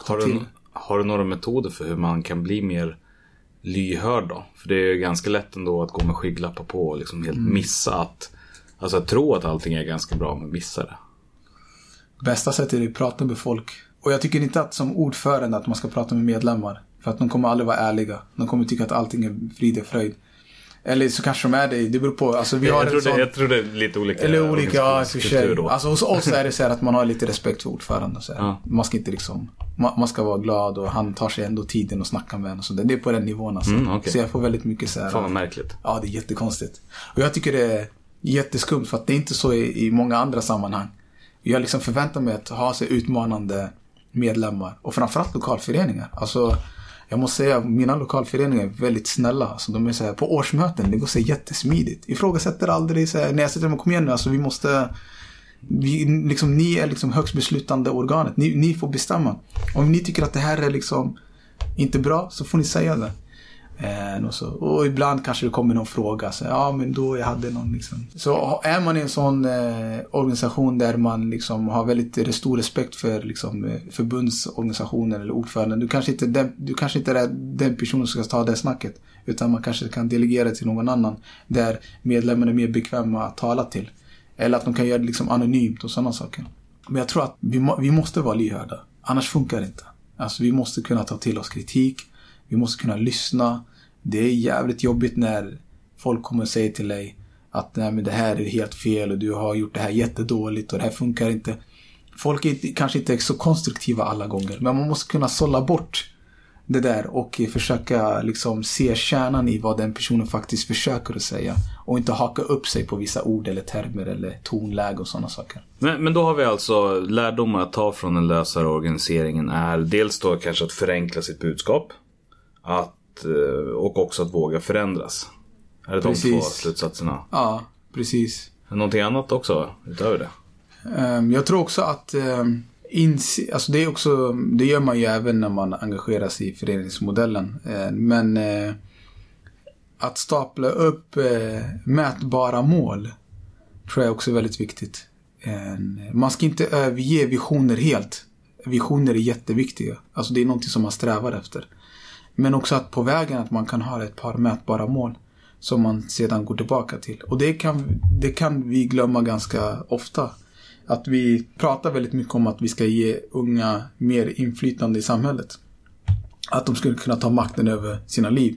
Har till. du, har du några metoder för hur man kan bli mer lyhörd då? För det är ju ganska lätt ändå att gå med skygglappar på och liksom helt missa att Alltså att tro att allting är ganska bra men missa det. Bästa sättet är att prata med folk. Och jag tycker inte att som ordförande att man ska prata med medlemmar. För att de kommer aldrig vara ärliga. De kommer tycka att allting är frid och fröjd. Eller så kanske de är det. Det beror på. Alltså vi har Jag tror, sån... det, jag tror det är lite olika Eller olika, ja då. Alltså hos oss är det så att man har lite respekt för ordföranden. Så. Ja. Man ska inte liksom, man, man ska vara glad och han tar sig ändå tiden och snackar med en och där. Det är på den nivån alltså. Mm, okej. Så jag får väldigt mycket så här. Fan vad märkligt. Ja, det är jättekonstigt. Och jag tycker det är jätteskumt för att det är inte så i, i många andra sammanhang. Jag liksom förväntar mig att ha så utmanande medlemmar och framförallt lokalföreningar. Alltså, jag måste säga, mina lokalföreningar är väldigt snälla. Alltså, de är så här, på årsmöten, det går så här jättesmidigt. Ifrågasätter aldrig så här, när jag sätter mig, kom igen nu, alltså vi måste vi, liksom, ni är liksom högst beslutande organet. Ni, ni får bestämma. Om ni tycker att det här är liksom inte bra så får ni säga det. Eh, och, så. och ibland kanske det kommer någon fråga. Så, ja, men då jag hade någon liksom. Så är man i en sån eh, organisation där man liksom har väldigt stor respekt för liksom, eh, förbundsorganisationen eller ordföranden. Du kanske, inte, den, du kanske inte är den personen som ska ta det snacket. Utan man kanske kan delegera till någon annan. Där medlemmarna är mer bekväma att tala till. Eller att de kan göra det liksom anonymt och sådana saker. Men jag tror att vi, må, vi måste vara lyhörda. Annars funkar det inte. Alltså vi måste kunna ta till oss kritik. Vi måste kunna lyssna. Det är jävligt jobbigt när folk kommer och säger till dig att Nej, men det här är helt fel och du har gjort det här jättedåligt och det här funkar inte. Folk är kanske inte är så konstruktiva alla gånger. Men man måste kunna sålla bort det där och försöka liksom se kärnan i vad den personen faktiskt försöker att säga. Och inte haka upp sig på vissa ord eller termer eller tonläge och sådana saker. Men, men då har vi alltså lärdomar att ta från den lösare organiseringen är dels då kanske att förenkla sitt budskap. Att, eh, och också att våga förändras. Är det de Precis. två slutsatserna? Ja, precis. Någonting annat också utöver det? Ehm, Jag tror också att inse, alltså det är också, det gör man ju även när man engagerar sig i föreningsmodellen. Eh, Men eh, att stapla upp eh, mätbara mål tror jag också är väldigt viktigt. Man ska inte överge visioner helt. Visioner är jätteviktiga. Alltså det är någonting som man strävar efter. Men också att på vägen att man kan ha ett par mätbara mål. Som man sedan går tillbaka till. Och det kan, det kan vi glömma ganska ofta. Att vi pratar väldigt mycket om att vi ska ge unga mer inflytande i samhället. Att de skulle kunna ta makten över sina liv.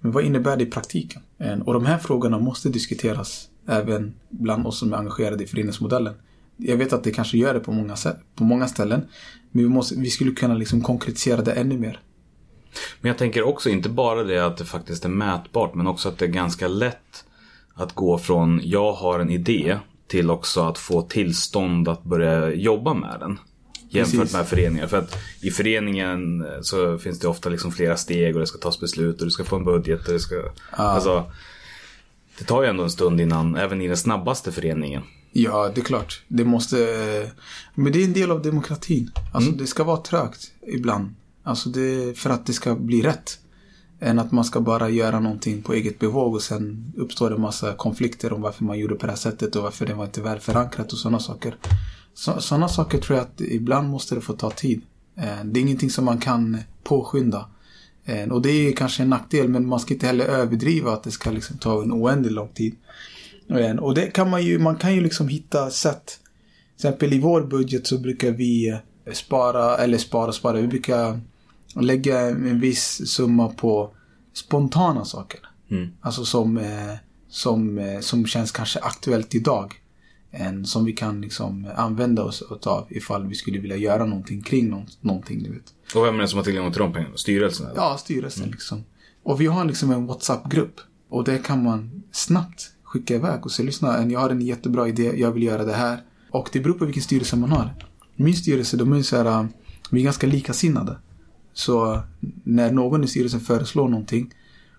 Men vad innebär det i praktiken? Och de här frågorna måste diskuteras även bland oss som är engagerade i föreningsmodellen. Jag vet att det kanske gör det på många, på många ställen. Men vi, måste, vi skulle kunna liksom konkretisera det ännu mer. Men jag tänker också inte bara det att det faktiskt är mätbart men också att det är ganska lätt att gå från jag har en idé till också att få tillstånd att börja jobba med den. Jämfört Precis. med föreningar. För att i föreningen eh, så finns det ofta liksom flera steg och det ska tas beslut och du ska få en budget och det ska... Alltså, det tar ju ändå en stund innan, även i den snabbaste föreningen. Ja, det är klart. Det måste... Men det är en del av demokratin. Alltså det ska vara trögt ibland. Alltså det, för att det ska bli rätt. Än att man ska bara göra någonting på eget bevåg och sen uppstår det en massa konflikter om varför man gjorde på det här sättet och varför det var inte väl förankrat och sådana saker. Så, sådana saker tror jag att ibland måste det få ta tid. Eh, det är ingenting som man kan påskynda. Eh, och det är kanske en nackdel men man ska inte heller överdriva att det ska liksom ta en oändlig lång tid. Eh, och det kan man ju, man kan ju liksom hitta sätt. Till exempel i vår budget så brukar vi spara, eller spara, och spara. Vi brukar lägga en viss summa på spontana saker. Alltså som, eh, som, eh, som känns kanske aktuellt idag. En, som vi kan liksom använda oss av ifall vi skulle vilja göra någonting kring nå- någonting, du vet. Och vem är det som har tillgång till de pengarna? Styrelsen? eller? Ja, styrelsen liksom. Och vi har liksom en WhatsApp-grupp. Och där kan man snabbt skicka iväg och säga lyssna, jag har en jättebra idé, jag vill göra det här. Och det beror på vilken styrelse man har. Min styrelse, de är så här, vi är ganska likasinnade. Så när någon i styrelsen föreslår någonting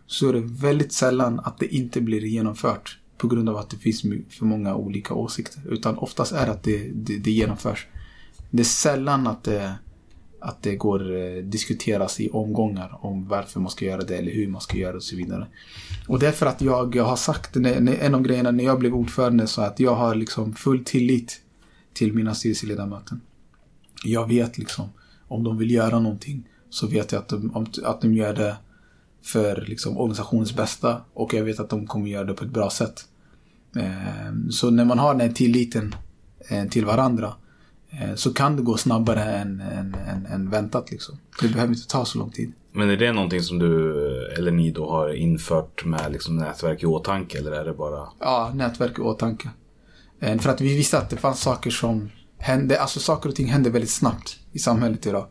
så är det väldigt sällan att det inte blir genomfört på grund av att det finns för många olika åsikter. Utan oftast är det att det, det, det genomförs. Det är sällan att det, att det går att diskuteras i omgångar om varför man ska göra det eller hur man ska göra det och så vidare. Och det är för att jag har sagt, en av grejerna när jag blev ordförande så att jag har liksom full tillit till mina styrelseledamöter. Jag vet liksom om de vill göra någonting så vet jag att de, att de gör det för liksom, organisationens bästa och jag vet att de kommer göra det på ett bra sätt. Eh, så när man har den tilliten eh, till varandra eh, så kan det gå snabbare än, än, än, än väntat. Liksom. Det behöver inte ta så lång tid. Men är det någonting som du eller ni då har infört med liksom nätverk i åtanke eller är det bara? Ja, nätverk i åtanke. Eh, För att vi visste att det fanns saker som hände, alltså saker och ting händer väldigt snabbt i samhället idag.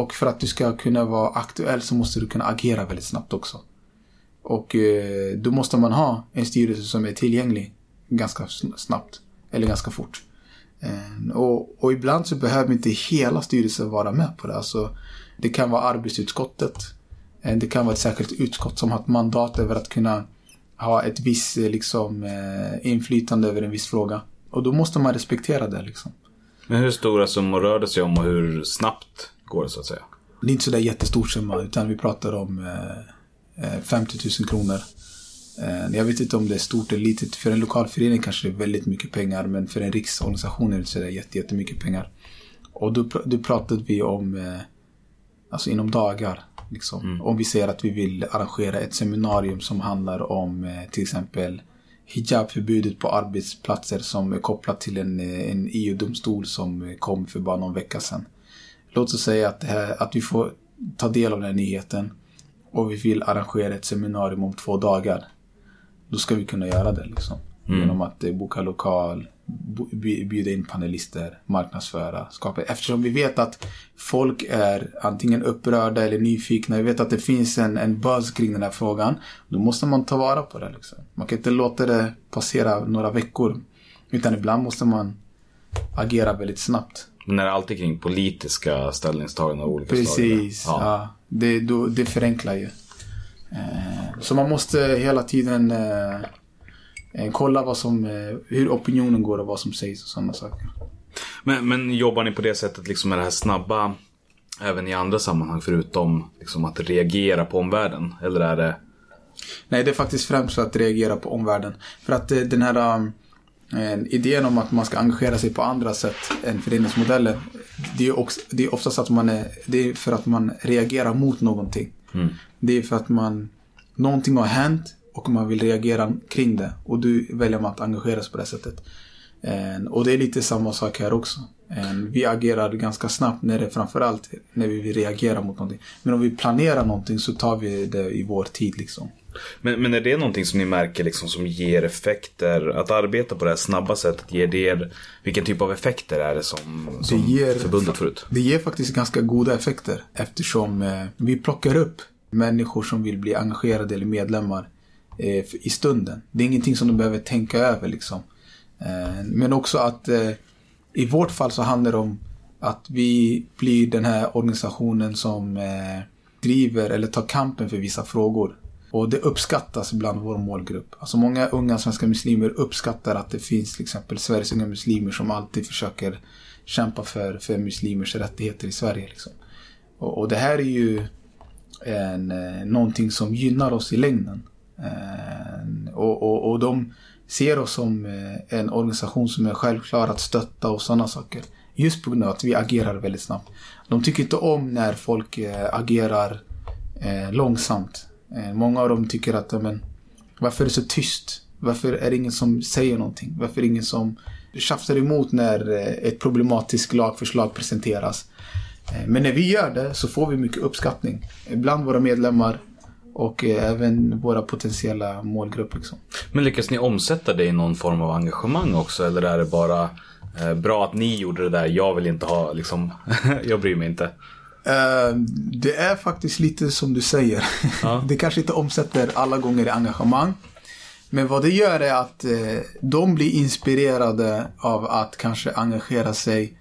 Och för att du ska kunna vara aktuell så måste du kunna agera väldigt snabbt också. Och eh, då måste man ha en styrelse som är tillgänglig ganska snabbt. Eller ganska fort. Eh, Och, och ibland så behöver inte hela styrelsen vara med på det. Alltså, det kan vara arbetsutskottet. Eh, Det kan vara ett särskilt utskott som har ett mandat över att kunna ha ett visst eh, liksom, eh, inflytande över en viss fråga. Och då måste man respektera det. Liksom. Men hur stora summor rör det sig om och hur snabbt går så att säga? Det är inte sådär jättestor summa utan vi pratar om eh, eh, 50 000 kronor. Eh, jag vet inte om det är stort eller litet. För en lokal förening kanske det är väldigt mycket pengar men för en riksorganisation är det sådär jätte, jättemycket pengar. Och då, då pratade vi om, eh, alltså inom dagar. Liksom. Om vi säger att vi vill arrangera ett seminarium som handlar om eh, till exempel hijabförbudet på arbetsplatser som är kopplat till en, eh, en EU-domstol som eh, kom för bara någon vecka sedan. Låt oss säga att, här, att vi får ta del av den här nyheten och vi vill arrangera ett seminarium om två dagar. Då ska vi kunna göra det liksom. Genom att eh, boka lokal, bjuda in panelister, marknadsföra, skapa. Eftersom vi vet att folk är antingen upprörda eller nyfikna. Vi vet att det finns en, en buzz kring den här frågan. Då måste man ta vara på det liksom. Man kan inte låta det passera några veckor. Utan ibland måste man agera väldigt snabbt. Men är det alltid kring politiska ställningstaganden av olika slag? Precis. eller? Ja. det, då, det förenklar ju. Eh, så man måste hela tiden eh, eh, kolla vad som, hur opinionen går och vad som sägs och sådana saker. Men, men jobbar ni på det sättet liksom med det här snabba även i andra sammanhang förutom liksom att reagera på omvärlden? Eller är det... Nej, det är faktiskt främst att reagera på omvärlden. För att den här um, idén om att man ska engagera sig på andra sätt än föreningsmodellen. Det är, också, det är oftast att man är, det är för att man reagerar mot någonting. Det är för att man, någonting har hänt och man vill reagera kring det. Och då väljer man att engagera sig på det sättet. Eh, Och det är lite samma sak här också. Eh, Vi agerar ganska snabbt när det framförallt när vi vill reagera mot någonting. Men om vi planerar någonting så tar vi det i vår tid liksom. Men, men är det någonting som ni märker liksom som ger effekter? Att arbeta på det här snabba sättet, ger det er, vilken typ av effekter är det som, som ger- förbundet får ut? Det ger faktiskt ganska goda effekter eftersom eh, vi plockar upp människor som vill bli engagerade eller medlemmar eh, i stunden. Det är ingenting som de behöver tänka över liksom. Eh, men också att eh, i vårt fall så handlar det om att vi blir den här organisationen som eh, driver eller tar kampen för vissa frågor. Och det uppskattas bland vår målgrupp. Alltså många unga svenska muslimer uppskattar att det finns till exempel Sveriges unga muslimer som alltid försöker kämpa för, för muslimers rättigheter i Sverige. Liksom. Och, och det här är ju en, eh, någonting som gynnar oss i längden. En, och, och, och de ser oss som eh, en organisation som är självklar att stötta och sådana saker. Just på grund av att vi agerar väldigt snabbt. De tycker inte om när folk eh, agerar långsamt. Eh, många av dem tycker att, men, varför är det så tyst? Varför är det ingen som säger någonting? Varför är det ingen som tjafsar emot när eh, ett problematiskt lagförslag presenteras? Eh, men när vi gör det så får vi mycket uppskattning. Bland våra medlemmar och även våra potentiella målgrupper. Liksom. Men lyckas ni omsätta det i någon form av engagemang också? Eller är det bara bra att ni gjorde det där, jag vill inte ha liksom, jag bryr mig inte. Eh, Det är faktiskt lite som du säger. Ja. Det kanske inte omsätter alla gånger i engagemang. Men vad det gör är att eh, de blir inspirerade av att kanske engagera sig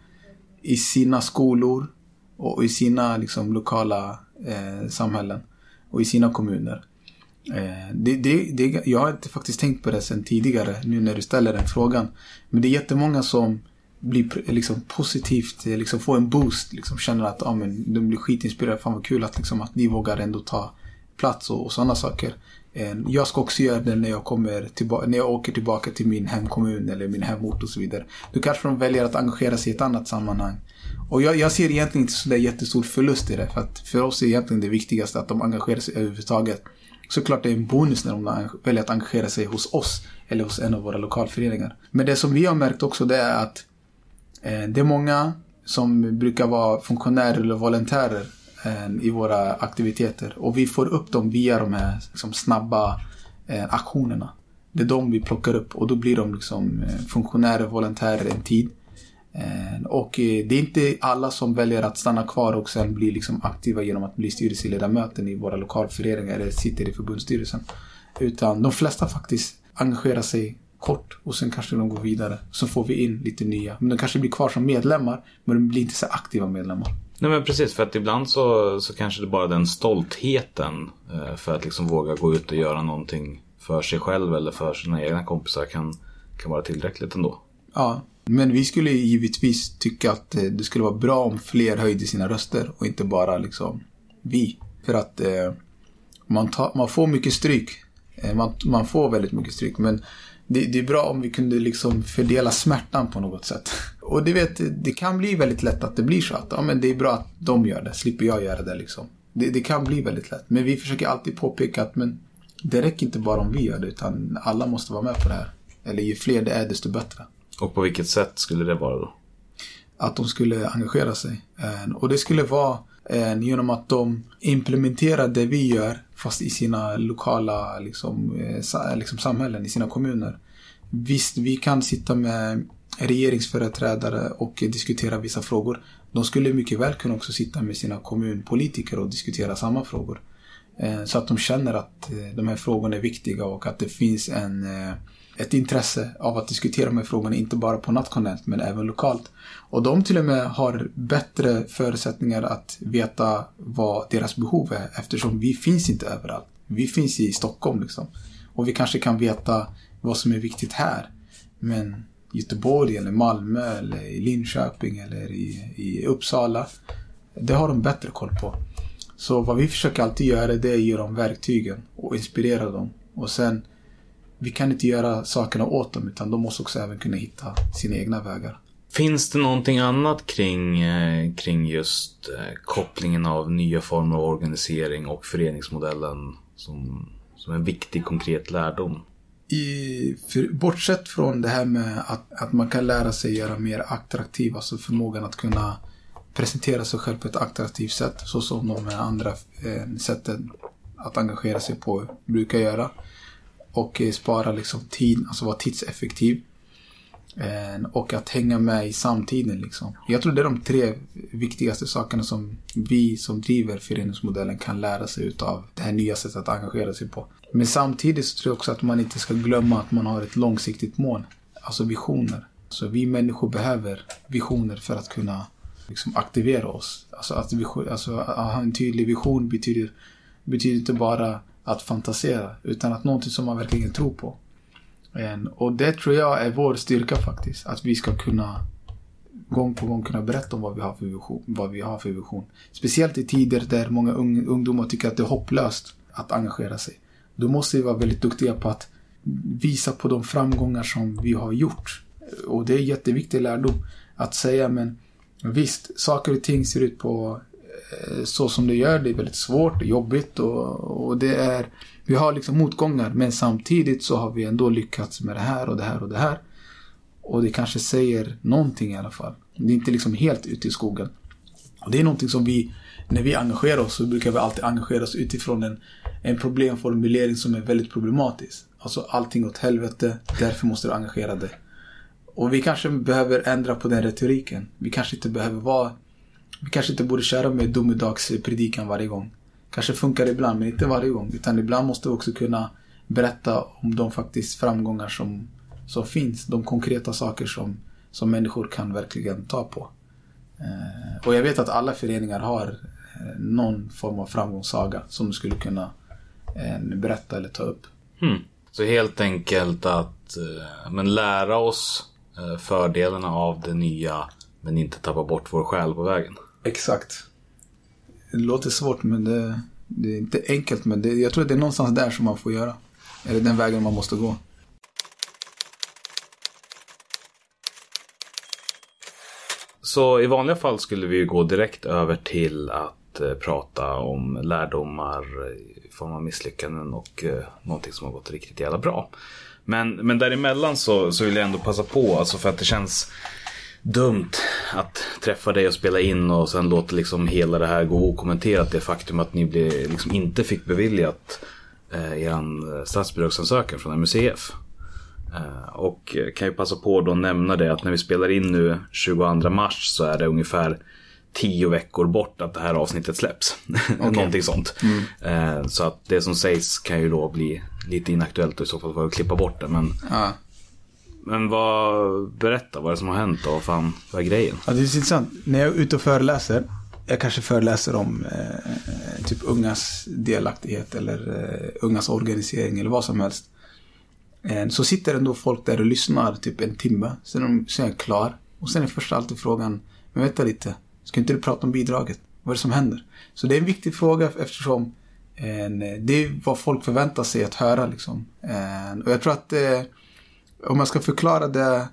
i sina skolor, och i sina liksom, lokala eh, samhällen och i sina kommuner. Det, det, det, jag har inte faktiskt tänkt på det sen tidigare nu när du ställer den frågan. Men det är jättemånga som bli liksom positivt, eh, liksom få en boost, liksom känner att ah, men, de blir skitinspirerade. Fan vad kul att, liksom, att ni vågar ändå ta plats och, och sådana saker. Eh, jag ska också göra det när jag, kommer tillbaka, när jag åker tillbaka till min hemkommun eller min hemort och så vidare. Då kanske de väljer att engagera sig i ett annat sammanhang. Och jag, jag ser egentligen inte sådär jättestor förlust i det. För att för oss är egentligen det viktigaste att de engagerar sig överhuvudtaget. Såklart det är en bonus när de väljer att engagera sig hos oss eller hos en av våra lokalföreningar. Men det som vi har märkt också det är att Eh, det är många som brukar vara funktionärer eller volontärer eh, i våra aktiviteter. Och vi får upp dem via de här liksom, snabba eh, aktionerna. Det är de vi plockar upp och då blir de liksom eh, funktionärer, volontärer en tid. Eh, och eh, det är inte alla som väljer att stanna kvar och sen bli liksom aktiva genom att bli styrelseledamöter i våra lokalföreningar eller sitter i förbundsstyrelsen. Utan de flesta faktiskt engagerar sig kort och sen kanske de går vidare. Så får vi in lite nya. Men de kanske blir kvar som medlemmar men de blir inte så aktiva medlemmar. Nej men precis, för att ibland så, så kanske det bara den stoltheten eh, för att liksom våga gå ut och göra någonting för sig själv eller för sina egna kompisar kan, kan vara tillräckligt ändå. Ja, men vi skulle givetvis tycka att eh, det skulle vara bra om fler höjde sina röster och inte bara liksom vi. För att eh, man, tar, man får mycket stryk. Eh, man, man får väldigt mycket stryk. Men det, det, är bra om vi kunde liksom fördela smärtan på något sätt. Och det, vet, det kan bli väldigt lätt att det blir så att ja, men det är bra att de gör det, slipper jag göra det. Liksom. Det, det kan bli väldigt lätt. Men vi försöker alltid påpeka att men, det räcker inte bara om vi gör det utan alla måste vara med på det här. Eller ju fler det är desto bättre. Och på vilket sätt skulle det vara då? Att de skulle engagera sig. Eh, och det skulle vara eh, genom att de implementerar det vi gör fast i sina lokala liksom, eh, liksom, samhällen, i sina kommuner. Visst, vi kan sitta med regeringsföreträdare och diskutera vissa frågor. De skulle mycket väl kunna också sitta med sina kommunpolitiker och diskutera samma frågor. Eh, så att de känner att eh, de här frågorna är viktiga och att det finns en eh, ett intresse av att diskutera de här frågorna, inte bara på nationellt men även lokalt. Och de till och med har bättre förutsättningar att veta vad deras behov är eftersom vi finns inte överallt. Vi finns i Stockholm liksom. Och vi kanske kan veta vad som är viktigt här. Men Göteborg eller Malmö eller i Linköping eller i, i Uppsala. Det har de bättre koll på. Så vad vi försöker alltid göra det är att ge dem verktygen och inspirera dem. Och sen vi kan inte göra sakerna åt dem utan de måste också även kunna hitta sina egna vägar. Finns det någonting annat kring, eh, kring just eh, kopplingen av nya former av organisering och föreningsmodellen som, som en viktig konkret lärdom? I, för, bortsett från det här med att, att man kan lära sig göra mer attraktiv, alltså förmågan att kunna presentera sig själv på ett attraktivt sätt, så som de andra eh, sätten att engagera sig på brukar göra och spara liksom tid, alltså vara tidseffektiv. Eh, och att hänga med i samtiden liksom. Jag tror det är de tre viktigaste sakerna som vi som driver föreningsmodellen kan lära sig utav det här nya sättet att engagera sig på. Men samtidigt så tror jag också att man inte ska glömma att man har ett långsiktigt mål. Alltså visioner. Så vi människor behöver visioner för att kunna liksom aktivera oss. Alltså att, vision, alltså att ha en tydlig vision betyder, betyder inte bara att fantasera. Utan att någonting som man verkligen tror på. Och det tror jag är vår styrka faktiskt. Att vi ska kunna gång på gång kunna berätta om vad vi har för vision. Vad vi har för vision. Speciellt i tider där många ungdomar tycker att det är hopplöst att engagera sig. Då måste vi vara väldigt duktiga på att visa på de framgångar som vi har gjort. Och det är jätteviktig lärdom. Att säga men visst, saker och ting ser ut på Eh, så som det gör. Det är väldigt svårt och jobbigt och, och det är vi har liksom motgångar men samtidigt så har vi ändå lyckats med det här och det här och det här. Och det kanske säger någonting i alla fall. Det är inte liksom helt ute i skogen. Och det är någonting som vi, när vi engagerar oss så brukar vi alltid engagera oss utifrån en, en problemformulering som är väldigt problematisk. Alltså allting åt helvete, därför måste du engagera dig. Och vi kanske behöver ändra på den retoriken. Vi kanske inte behöver vara vi kanske inte borde köra med domedagspredikan varje gång. Kanske funkar det ibland, men inte varje gång. Utan ibland måste vi också kunna berätta om de faktiskt framgångar som, som finns. De konkreta saker som, som människor kan verkligen ta på. Eh, och jag vet att alla föreningar har eh, någon form av framgångssaga som du skulle kunna eh, berätta eller ta upp. Mm. Så helt enkelt att eh, men lära oss eh, fördelarna av det nya men inte tappa bort vår själ på vägen. Exakt. Det låter svårt men det, det är inte enkelt men det, jag tror att det är någonstans där som man får göra. Eller den vägen man måste gå. Så i vanliga fall skulle vi gå direkt över till att eh, prata om lärdomar i form av misslyckanden och eh, någonting som har gått riktigt jävla bra. Men, men däremellan så, så vill jag ändå passa på, alltså för att det känns dumt att träffa dig och spela in och sen låta liksom hela det här gå okommenterat. Det faktum att ni blev, liksom inte fick beviljat eh, er statsbidragsansökan från MUCF. Eh, och kan ju passa på då att nämna det att när vi spelar in nu 22 mars så är det ungefär tio veckor bort att det här avsnittet släpps. Okay. Någonting sånt. Mm. Eh, så att det som sägs kan ju då bli lite inaktuellt och i så fall får jag klippa bort det. Men, Ja men vad, berätta vad är det som har hänt och vad fan, vad är grejen? Ja, det är intressant. När jag är ute och föreläser, jag kanske föreläser om eh, typ ungas delaktighet eller eh, ungas organisering eller vad som helst. Eh, så sitter ändå folk där och lyssnar typ en timme. Sen är, de, sen är jag klar. Och sen är först alltid frågan, men vänta lite, ska inte du prata om bidraget? Vad är det som händer? Så det är en viktig fråga eftersom eh, det är vad folk förväntar sig att höra liksom. Eh, och jag tror att eh, om man ska förklara det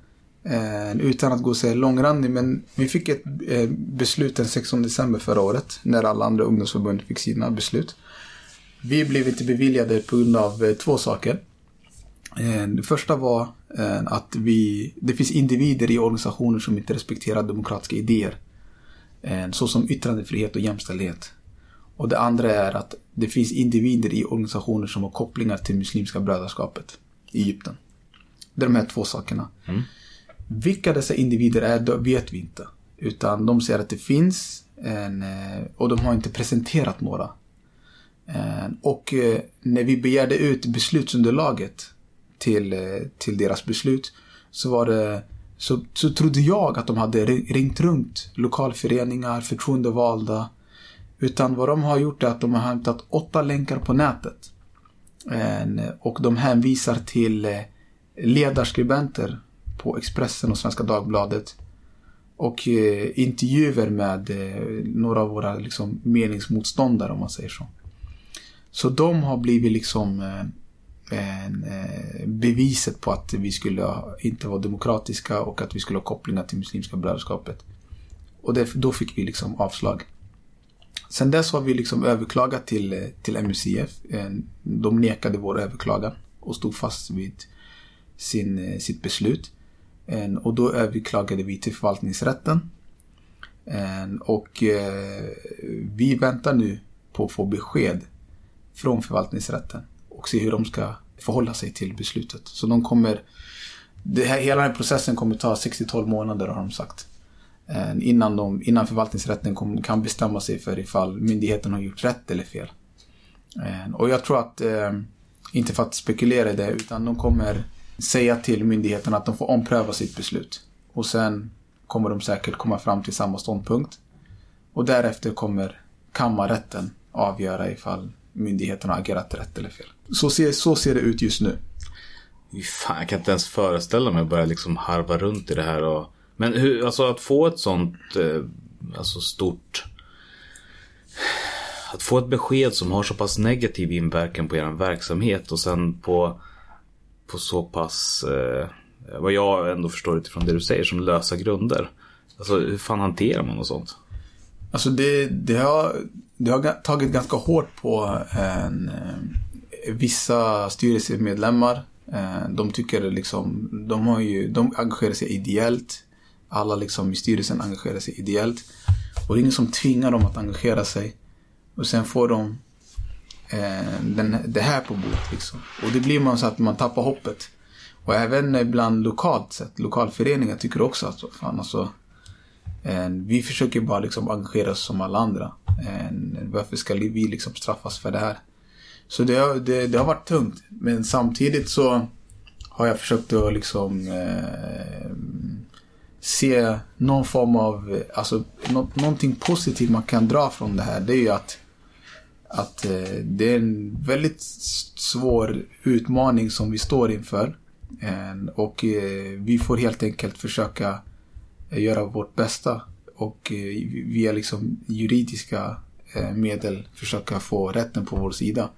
eh, utan att gå och säga långrandig, men vi fick ett eh, beslut den 16 december förra året när alla andra ungdomsförbund fick sina beslut. Vi blev inte beviljade på grund av eh, två saker. Eh, Det första var eh, att vi, det finns individer i organisationer som inte respekterar demokratiska idéer. Eh, Såsom yttrandefrihet och jämställdhet. Och det andra är att det finns individer i organisationer som har kopplingar till Muslimska brödraskapet i Egypten. Det är de här två sakerna. Vilka dessa individer är det vet vi inte. Utan de säger att det finns en, eh, och de har inte presenterat några. Eh, Och eh, när vi begärde ut beslutsunderlaget till, till deras beslut så var det så, så trodde jag att de hade ri- ringt runt lokalföreningar, förtroendevalda. Utan vad de har gjort är att de har hämtat åtta länkar på nätet. Och de hänvisar till ledarskribenter på Expressen och Svenska Dagbladet. Och eh, intervjuer med eh, några av våra liksom, meningsmotståndare om man säger så. Så de har blivit liksom eh, en, eh, beviset på att vi skulle inte vara demokratiska och att vi skulle ha kopplingar till Muslimska brödraskapet. Och det, då fick vi liksom avslag. Sen dess har vi liksom överklagat till, eh, till MUCF. Eh, de nekade vår överklagan och stod fast vid sin, eh, sitt beslut. Och då överklagade vi till förvaltningsrätten. Och eh, vi väntar nu på att få besked från förvaltningsrätten och se hur de ska förhålla sig till beslutet. Så de kommer, det här, hela den här processen kommer ta 6-12 månader har de sagt. Innan, de, innan förvaltningsrätten kom, kan bestämma sig för ifall myndigheten har gjort rätt eller fel. Och jag tror att, eh, inte för att spekulera i det, utan de kommer säga till myndigheten att de får ompröva sitt beslut. Och sen kommer de säkert komma fram till samma ståndpunkt. Och därefter kommer kammarrätten avgöra ifall myndigheten har agerat rätt eller fel. Så ser, så ser det ut just nu. Fan, jag kan inte ens föreställa mig att börja liksom harva runt i det här. Och... Men hur, alltså att få ett sånt eh, alltså stort... Att få ett besked som har så pass negativ inverkan på er verksamhet och sen på, på så pass, eh, vad jag ändå förstår utifrån det du säger, som lösa grunder. Alltså hur fan hanterar man något sånt? Alltså det, det, har, det har tagit ganska hårt på en, eh, vissa styrelsemedlemmar. Eh, de tycker liksom, de har ju, de engagerar sig ideellt. Alla liksom i styrelsen engagerar sig ideellt. Och det är ingen som tvingar dem att engagera sig. Och sen får de eh, den, det här på bordet liksom. Och det blir man så att man tappar hoppet. Och även ibland lokalt sett, lokalföreningar tycker också att fan alltså Eh, Vi försöker bara liksom engagera oss som alla andra. Eh, Varför ska vi liksom straffas för det här? Så det har, det, det har varit tungt. Men samtidigt så har jag försökt att liksom eh, se någon form av, eh, alltså nå, någonting positivt man kan dra från det här. Det är ju att, att eh, det är en väldigt svår utmaning som vi står inför. Eh, och eh, vi får helt enkelt försöka eh, göra vårt bästa och eh, via liksom juridiska eh, medel försöka få rätten på vår sida.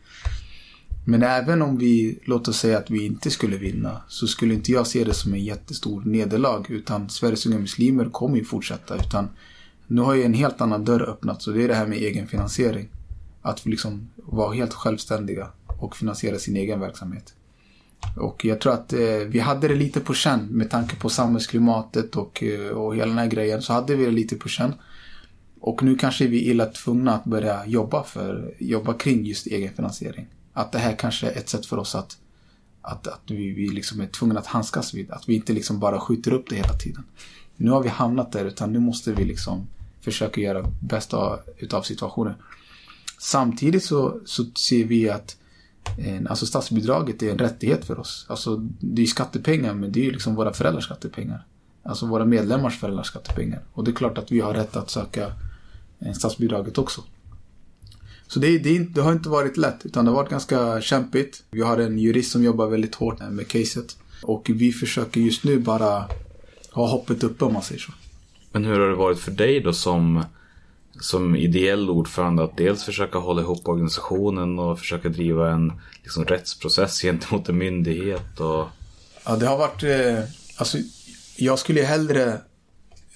Men även om vi, låt oss säga att vi inte skulle vinna, så skulle inte jag se det som en jättestor nederlag. Utan Sveriges unga muslimer kommer ju fortsätta. Utan nu har ju en helt annan dörr öppnats och det är det här med egenfinansiering. Att liksom vara helt självständiga och finansiera sin egen verksamhet. Och jag tror att eh, vi hade det lite på känn med tanke på samhällsklimatet och, eh, och hela den här grejen. Så hade vi det lite på känn. Och nu kanske vi är illa tvungna att börja jobba, för, jobba kring just egenfinansiering. Att det här kanske är ett sätt för oss att, att, att vi, vi liksom är tvungna att handskas vid. Att vi inte liksom bara skjuter upp det hela tiden. Nu har vi hamnat där, utan nu måste vi liksom försöka göra bästa utav situationen. Samtidigt så, så ser vi att eh, alltså statsbidraget är en rättighet för oss. Alltså det är skattepengar, men det är ju liksom våra föräldrars skattepengar. Alltså våra medlemmars föräldrars skattepengar. Och det är klart att vi har rätt att söka eh, statsbidraget också. Så det, det, det har inte varit lätt, utan det har varit ganska kämpigt. Vi har en jurist som jobbar väldigt hårt med caset. Och vi försöker just nu bara ha hoppet uppe om man säger så. Men hur har det varit för dig då som, som ideell ordförande att dels försöka hålla ihop organisationen och försöka driva en liksom, rättsprocess gentemot en myndighet och Ja, det har varit... Eh, alltså, jag skulle hellre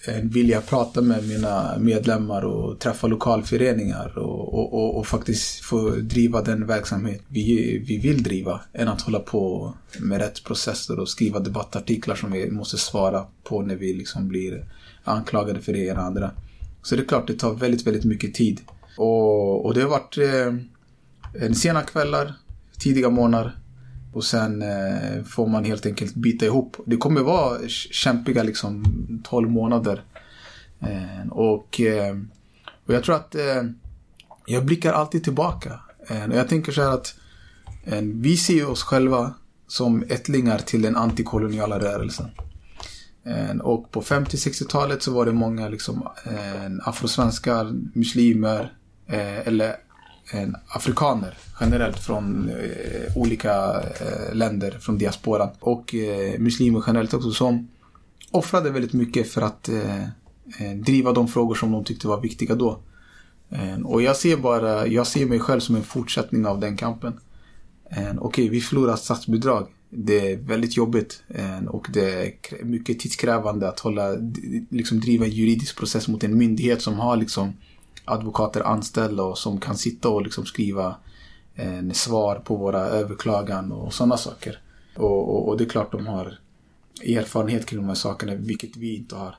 eh, vilja prata med mina medlemmar och träffa lokalföreningar och, och, och, och faktiskt få driva den verksamhet vi, vi vill driva än att hålla på med rättsprocesser och skriva debattartiklar som vi måste svara på när vi liksom blir anklagade för det ena och andra. Så det är klart, det tar väldigt, väldigt mycket tid. Och, och det har varit eh, sena kvällar, tidiga morgnar och sen eh, får man helt enkelt bita ihop. Det kommer vara kämpiga liksom 12 månader. Eh, och, eh, och jag tror att eh, jag blickar alltid tillbaka. Eh, och jag tänker så här att eh, vi ser oss själva som ättlingar till den antikoloniala rörelsen. Eh, och på 50-60-talet så var det många liksom, eh, afrosvenskar, muslimer eh, eller afrikaner generellt från eh, olika eh, länder från diasporan. Och eh, muslimer generellt också som offrade väldigt mycket för att driva de frågor som de tyckte var viktiga då. Och jag ser bara, jag ser mig själv som en fortsättning av den kampen. Okej, Okej, vi förlorar statsbidrag. Det är väldigt jobbigt och det är mycket tidskrävande att hålla, liksom driva en juridisk process mot en myndighet som har liksom advokater anställda och som kan sitta och liksom skriva svar på våra överklagan och sådana saker. Och, och, och det är klart de har erfarenhet kring de här sakerna, vilket vi inte har.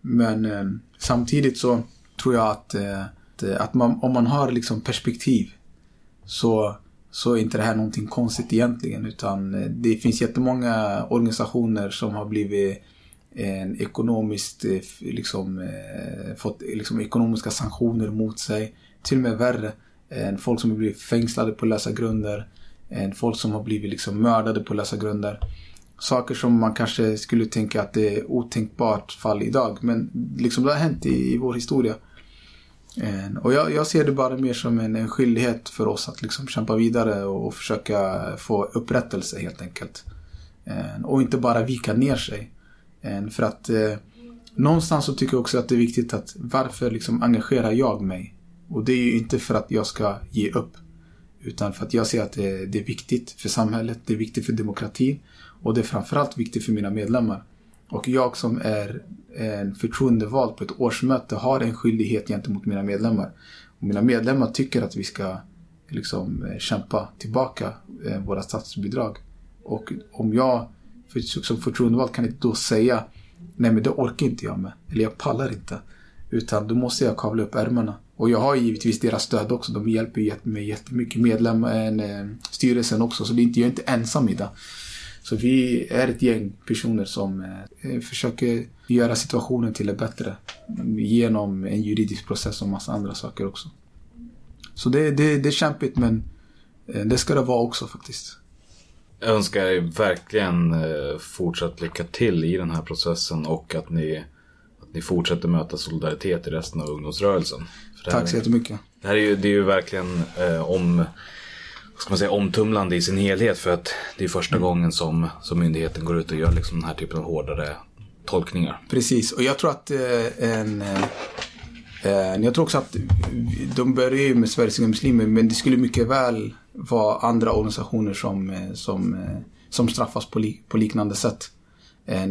Men eh, samtidigt så tror jag att, eh, att, eh, att man, om man har liksom perspektiv så, så är inte det här någonting konstigt egentligen. Utan eh, det finns jättemånga organisationer som har blivit eh, en ekonomiskt, eh, liksom, fått liksom, ekonomiska sanktioner mot sig. Till och med värre. än folk som har blivit fängslade på lösa grunder. folk som har blivit liksom, mördade på lösa grunder. Saker som man kanske skulle tänka att det är otänkbart fall idag. Men liksom det har hänt i, i vår historia. Eh, och jag, jag ser det bara mer som en, en skyldighet för oss att liksom kämpa vidare och, och försöka få upprättelse helt enkelt. Eh, och inte bara vika ner sig. Eh, för att eh, någonstans så tycker jag också att det är viktigt att varför liksom engagerar jag mig? Och det är ju inte för att jag ska ge upp. Utan för att jag ser att det, det är viktigt för samhället, det är viktigt för demokratin och det är framförallt viktigt för mina medlemmar. Och jag som är en förtroendevald på ett årsmöte har en skyldighet gentemot mina medlemmar. Och mina medlemmar tycker att vi ska liksom eh, kämpa tillbaka eh, våra statsbidrag. Och om jag för, som förtroendevald kan inte då säga nej men det orkar inte jag med. Eller jag pallar inte. Utan då måste jag kavla upp ärmarna. Och jag har givetvis deras stöd också. De hjälper mig jättemycket. Medlemmar, eh, styrelsen också. Så det är inte, jag är inte ensam i det. Så vi är ett gäng personer som eh, försöker göra situationen till det bättre. Genom en juridisk process och massa andra saker också. Så det, det, det är kämpigt men eh, det ska det vara också faktiskt. Jag önskar er verkligen eh, fortsatt lycka till i den här processen och att ni, att ni fortsätter möta solidaritet i resten av ungdomsrörelsen. Tack så är- jättemycket. Det här är ju, det är ju verkligen eh, om, ska man säga, omtumlande i sin helhet för att det är första gången som, som myndigheten går ut och gör liksom den här typen av hårdare tolkningar. Precis, och jag tror att eh, en... Eh, eh, jag tror också att de börjar ju med Sveriges unga muslimer men det skulle mycket väl vara andra organisationer som, som, som straffas på, li, på liknande sätt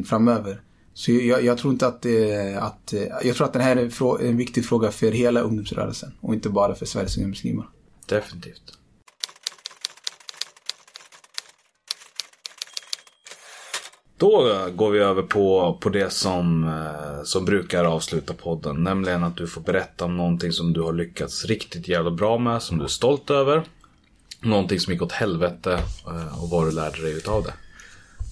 framöver. Så jag, jag tror inte att, att jag tror att den här är en viktig fråga för hela ungdomsrörelsen och inte bara för Sveriges unga muslimer. Definitivt. Då går vi över på, på det som, eh, som brukar avsluta podden. Nämligen att du får berätta om någonting som du har lyckats riktigt jävla bra med. Som du är stolt över. Någonting som gick åt helvete eh, och vad du lärde dig utav det.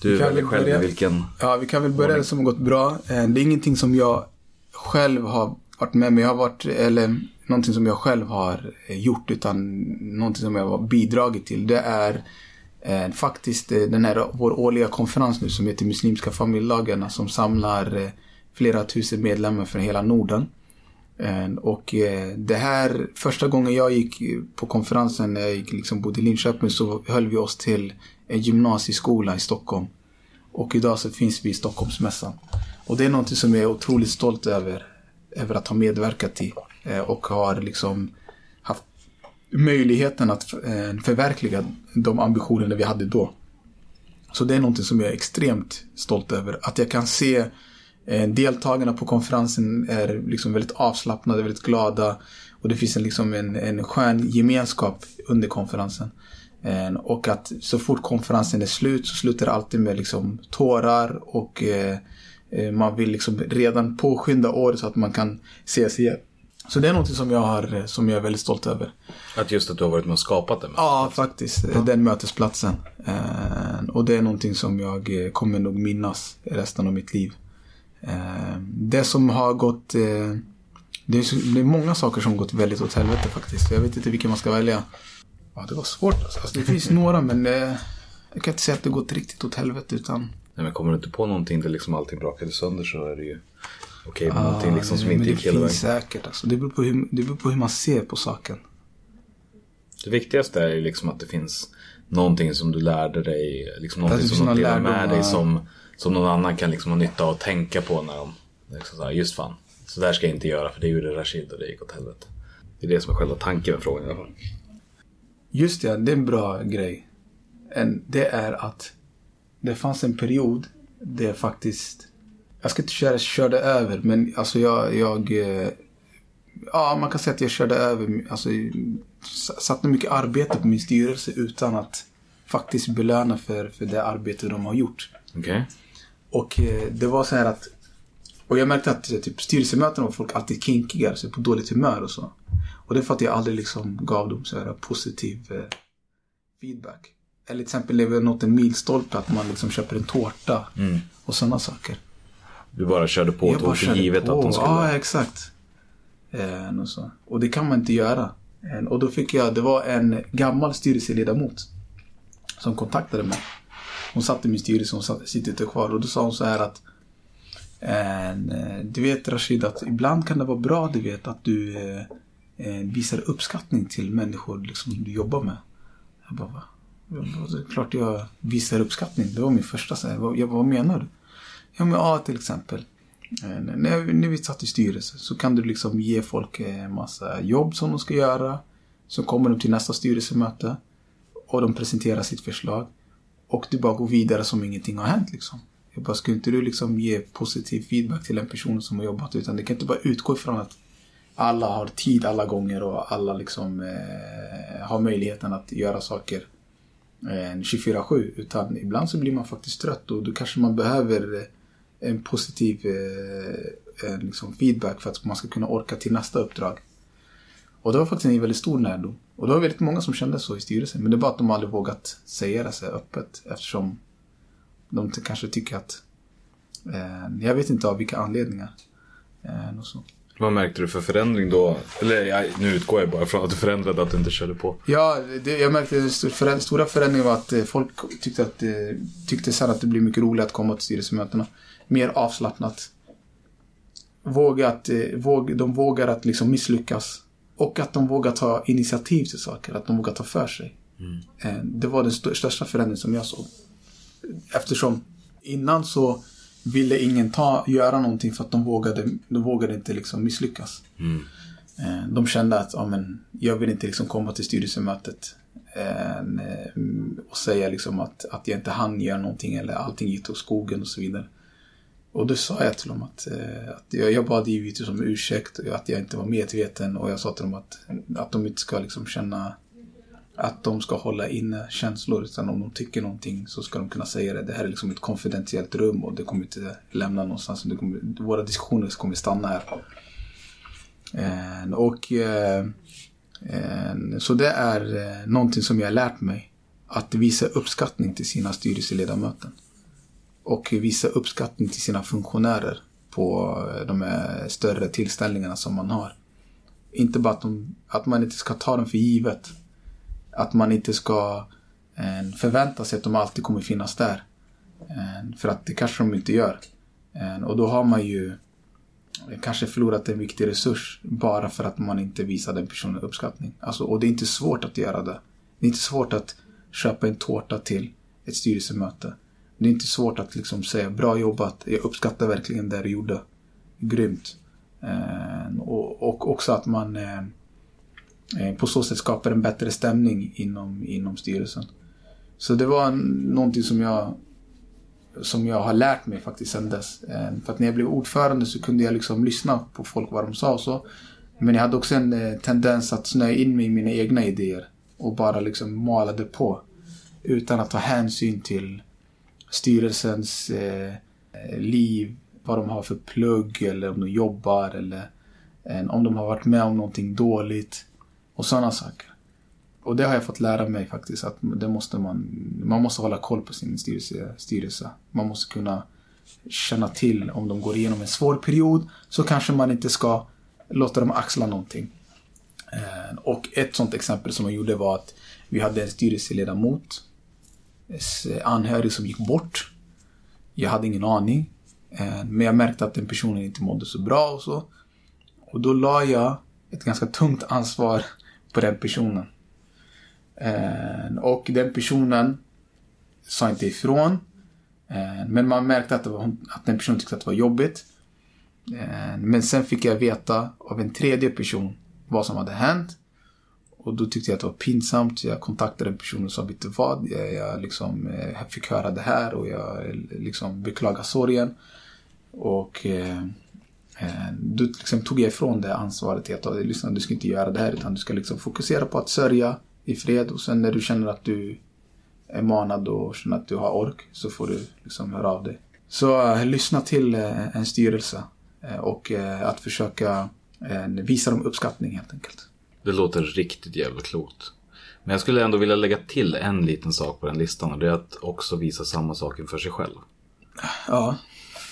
Du väljer väl själv börja- vilken... Ja, vi kan väl börja det som har gått bra. Eh, Det är ingenting som jag själv har varit med med. Jag har varit, eller någonting som jag själv har gjort, utan någonting som jag har bidragit till. Det är eh, faktiskt eh, den här, vår årliga konferens nu som heter Muslimska familjelagarna som samlar eh, flera tusen medlemmar från hela Norden. Eh, Och eh, det här, första gången jag gick eh, på konferensen när jag gick, liksom bodde i Linköping så höll vi oss till en gymnasieskola i Stockholm. Och idag så finns vi i Stockholmsmässan. Och det är någonting som jag är otroligt stolt över. Över att ha medverkat i. Eh, och har liksom haft möjligheten att eh, förverkliga de ambitionerna vi hade då. Så det är någonting som jag är extremt stolt över. Att jag kan se eh, deltagarna på konferensen är liksom väldigt avslappnade, väldigt glada. Och det finns en, liksom en, en skön gemenskap under konferensen. Eh, och att så fort konferensen är slut så slutar det alltid med liksom tårar och eh, man vill liksom redan påskynda året så att man kan ses igen. Så det är något som jag, har, eh, som jag är väldigt stolt över. Att just att du har varit med och skapat det. Ja, faktiskt. Den mötesplatsen. Eh, och det är någonting som jag eh, kommer nog minnas resten av mitt liv. Det som har gått... Det, är, så- det är många saker som har gått väldigt åt helvete faktiskt. Jag vet inte vilken man ska välja. Ja, det var svårt alltså. alltså det finns några men jag kan inte säga att det gått riktigt åt helvete utan... Nej, men kommer du inte på någonting där liksom allting brakade sönder så är det ju okej. men Ah, någonting liksom som men inte det gick hela vägen. finns säkert alltså. Det beror, på hur, det beror på hur man ser på saken. Det viktigaste är ju liksom att det finns någonting som du lärde dig. Liksom det någonting som du någon delar med dig ja. som, som någon annan kan liksom ha nytta av att tänka på när de... Liksom så här, just fan, så där ska jag inte göra för det gjorde Rashid och det gick åt helvete. Det är det som är själva tanken med frågan i alla fall. Just det, det är en bra grej. En, det är att det fanns en period där faktiskt, jag ska inte köra körde över, men alltså jag, jag eh, ja man kan säga att jag körde över, alltså satte mycket arbete på min styrelse utan att faktiskt belöna för, för det arbete de har gjort. Okej? Och eh, det var så här att och jag märkte att eh, typ, styrelsemöten var folk alltid kinkiga, så på dåligt humör och så. Och det är för att jag aldrig liksom gav dem så här positiv eh, feedback. Eller till exempel när vi har nått en milstolpe, att man liksom köper en tårta och sådana saker. Du bara körde på och Jag bara tog för givet på. att de skulle... Ja, exakt. Eh, och, så. och det kan man inte göra. Eh, och då fick jag, det var en gammal styrelseledamot som kontaktade mig. Hon satt i min styrelse, hon satt, sitter inte kvar. Och då sa hon så här att eh, Du vet Rashid, att ibland kan det vara bra du vet att du eh, eh, visar uppskattning till människor liksom, du jobbar med. Jag bara, va? Ja, Det är klart jag visar uppskattning. Det var min första så här, jag, vad menar du? Ja men ja, till exempel. Eh, när, när vi satt i styrelse så kan du liksom ge folk en massa jobb som de ska göra. Så kommer de till nästa styrelsemöte och de presenterar sitt förslag. Och du bara går vidare som ingenting har hänt liksom. Jag bara, skulle inte du liksom ge positiv feedback till en person som har jobbat? Utan det kan inte bara utgå ifrån att alla har tid alla gånger och alla liksom eh, har möjligheten att göra saker eh, 24-7. Utan ibland så blir man faktiskt trött och då kanske man behöver eh, en positiv eh, liksom feedback för att man ska kunna orka till nästa uppdrag. Och det var faktiskt en väldigt stor lärdom. Och det var väldigt många som kände så i styrelsen. Men det är bara att de aldrig vågat säga det så öppet eftersom de kanske tycker att eh, jag vet inte av vilka anledningar. Eh, och så. Vad märkte du för förändring då? Eller ja, nu utgår jag bara från att du förändrade att du inte körde på. Ja, det, jag märkte den stora förändringen var att eh, folk tyckte, att, eh, tyckte sen att det blev mycket roligare att komma till styrelsemötena. Mer avslappnat. Vågat, eh, våg, de vågar att liksom misslyckas. Och att de vågar ta initiativ till saker, att de vågar ta för sig. Eh, Det var den st- största förändringen som jag såg. Eftersom innan så ville ingen ta, göra någonting för att de vågade, de vågade inte liksom misslyckas. Eh, De kände att ja, men, jag vill inte liksom komma till styrelsemötet och säga liksom att, att jag inte hann göra någonting eller allting gick åt skogen och så vidare. Och då sa jag till dem att, eh, att jag, jag bad givetvis om ursäkt och att jag inte var medveten och jag sa till dem att, att de inte ska liksom känna att de ska hålla inne känslor utan om de tycker någonting så ska de kunna säga det. Det här är liksom ett konfidentiellt rum och det kommer inte lämna någonstans. Det kommer, våra diskussioner kommer stanna här. Eh, och eh, eh, Så det är eh, någonting som jag har lärt mig. Att visa uppskattning till sina styrelseledamöter. Och visa uppskattning till sina funktionärer på eh, de här större tillställningarna som man har. Inte bara att, de, att man inte ska ta dem för givet. Att man inte ska eh, förvänta sig att de alltid kommer finnas där. Eh, för att det kanske de inte gör. Och då har man ju kanske förlorat en viktig resurs bara för att man inte visar den personen uppskattning. Alltså, och det är inte svårt att göra det. Det är inte svårt att köpa en tårta till ett styrelsemöte. Det är inte svårt att liksom säga bra jobbat, jag uppskattar verkligen det du gjorde. Grymt. Eh, och, och också att man eh, eh på så sätt skapar en bättre stämning inom, inom styrelsen. Så det var någonting som jag som jag har lärt mig faktiskt sedan dess. Eh, För att när jag blev ordförande så kunde jag liksom lyssna på folk vad de sa och så. Men jag hade också en eh, tendens att snöa in mig i mina egna idéer. Och bara liksom malade på. Utan att ta hänsyn till styrelsens eh, liv. Vad de har för plugg eller om de jobbar eller eh, om de har varit med om någonting dåligt. Och sådana saker. Och det har jag fått lära mig faktiskt att det måste man, man måste hålla koll på sin styrelse, styrelse. Man måste kunna känna till om de går igenom en svår period så kanske man inte ska låta dem axla någonting. Eh, och ett sånt exempel som jag gjorde var att vi hade en styrelseledamot, anhörig som gick bort. Jag hade ingen aning. Eh, men jag märkte att den personen inte mådde så bra och så. Och då la jag ett ganska tungt ansvar på den personen. Eh, och den personen sa inte ifrån. Eh, men man märkte att, det var, hon- att den personen tyckte att det var jobbigt. Men sen fick jag veta av en tredje person vad som hade hänt. Och då tyckte jag att det var pinsamt. Jag kontaktade en person och sa, vet du vad? Jag, jag liksom, eh, fick höra det här och jag eh, liksom beklagar sorgen. Och eh, eh, då liksom tog jag ifrån det ansvaret Jag att lyssna, du ska inte göra det här utan du ska liksom fokusera på att sörja i fred och sen när du känner att du är manad och känner att du har ork så får du liksom höra av dig. Så eh, lyssna till eh, en styrelse eh, och eh, att försöka eh, visa dem uppskattning helt enkelt. Det låter riktigt jävla klokt. Men jag skulle ändå vilja lägga till en liten sak på den listan och det är att också visa samma sak inför sig själv. Ja,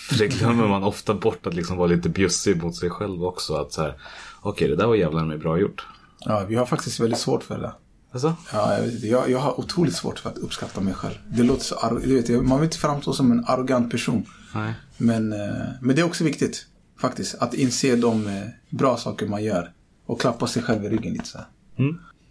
För det glömmer man ofta bort att liksom vara lite bjussig mot sig själv också. Att så här, okej det där var jävlar mig bra gjort. ja vi har faktiskt väldigt svårt för det. Alltså? Ja, jag, jag, har otroligt svårt för att uppskatta mig själv. Det låter så arro- du vet, jag- Man vill inte framstå som en arrogant person. Nej. Men, eh, men det är också viktigt faktiskt. Att inse de eh, bra saker man gör. Och klappa sig själv i ryggen lite så här.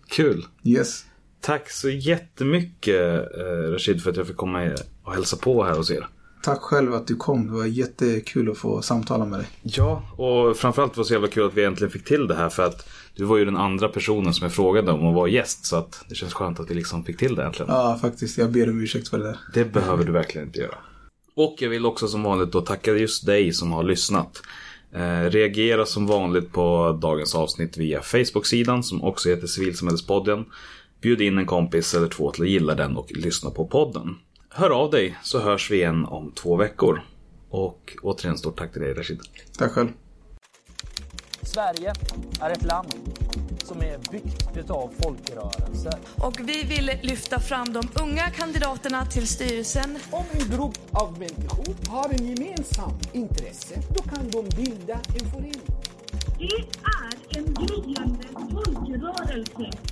Kul. Yes. Tack så jättemycket eh, Rashid för att jag fick komma och hälsa på här hos er. Tack själv att du kom. Det var jättekul att få samtala med dig. Ja, och framförallt var det så jävla kul att vi äntligen fick till det här för att du var ju den andra personen som jag frågade om att vara gäst så att det känns skönt att vi liksom fick till det äntligen. Ja, faktiskt. Jag ber om ursäkt för det där. Det behöver du verkligen inte göra. Och jag vill också som vanligt då tacka just dig som har lyssnat. Eh, reagera som vanligt på dagens avsnitt via Facebook-sidan som också heter Civilsamhällespodden. Bjud in en kompis eller två till att gilla den och lyssna på podden. Hör av dig så hörs vi igen om två veckor. Och återigen stort tack till dig Rashid. Tack själv. Sverige är ett land som är byggt utav folkrörelser. Och vi vill lyfta fram de unga kandidaterna till styrelsen Om en grupp av människor har en gemensam intresse, då kan de bilda en förening. Det är en gryende folkrörelse.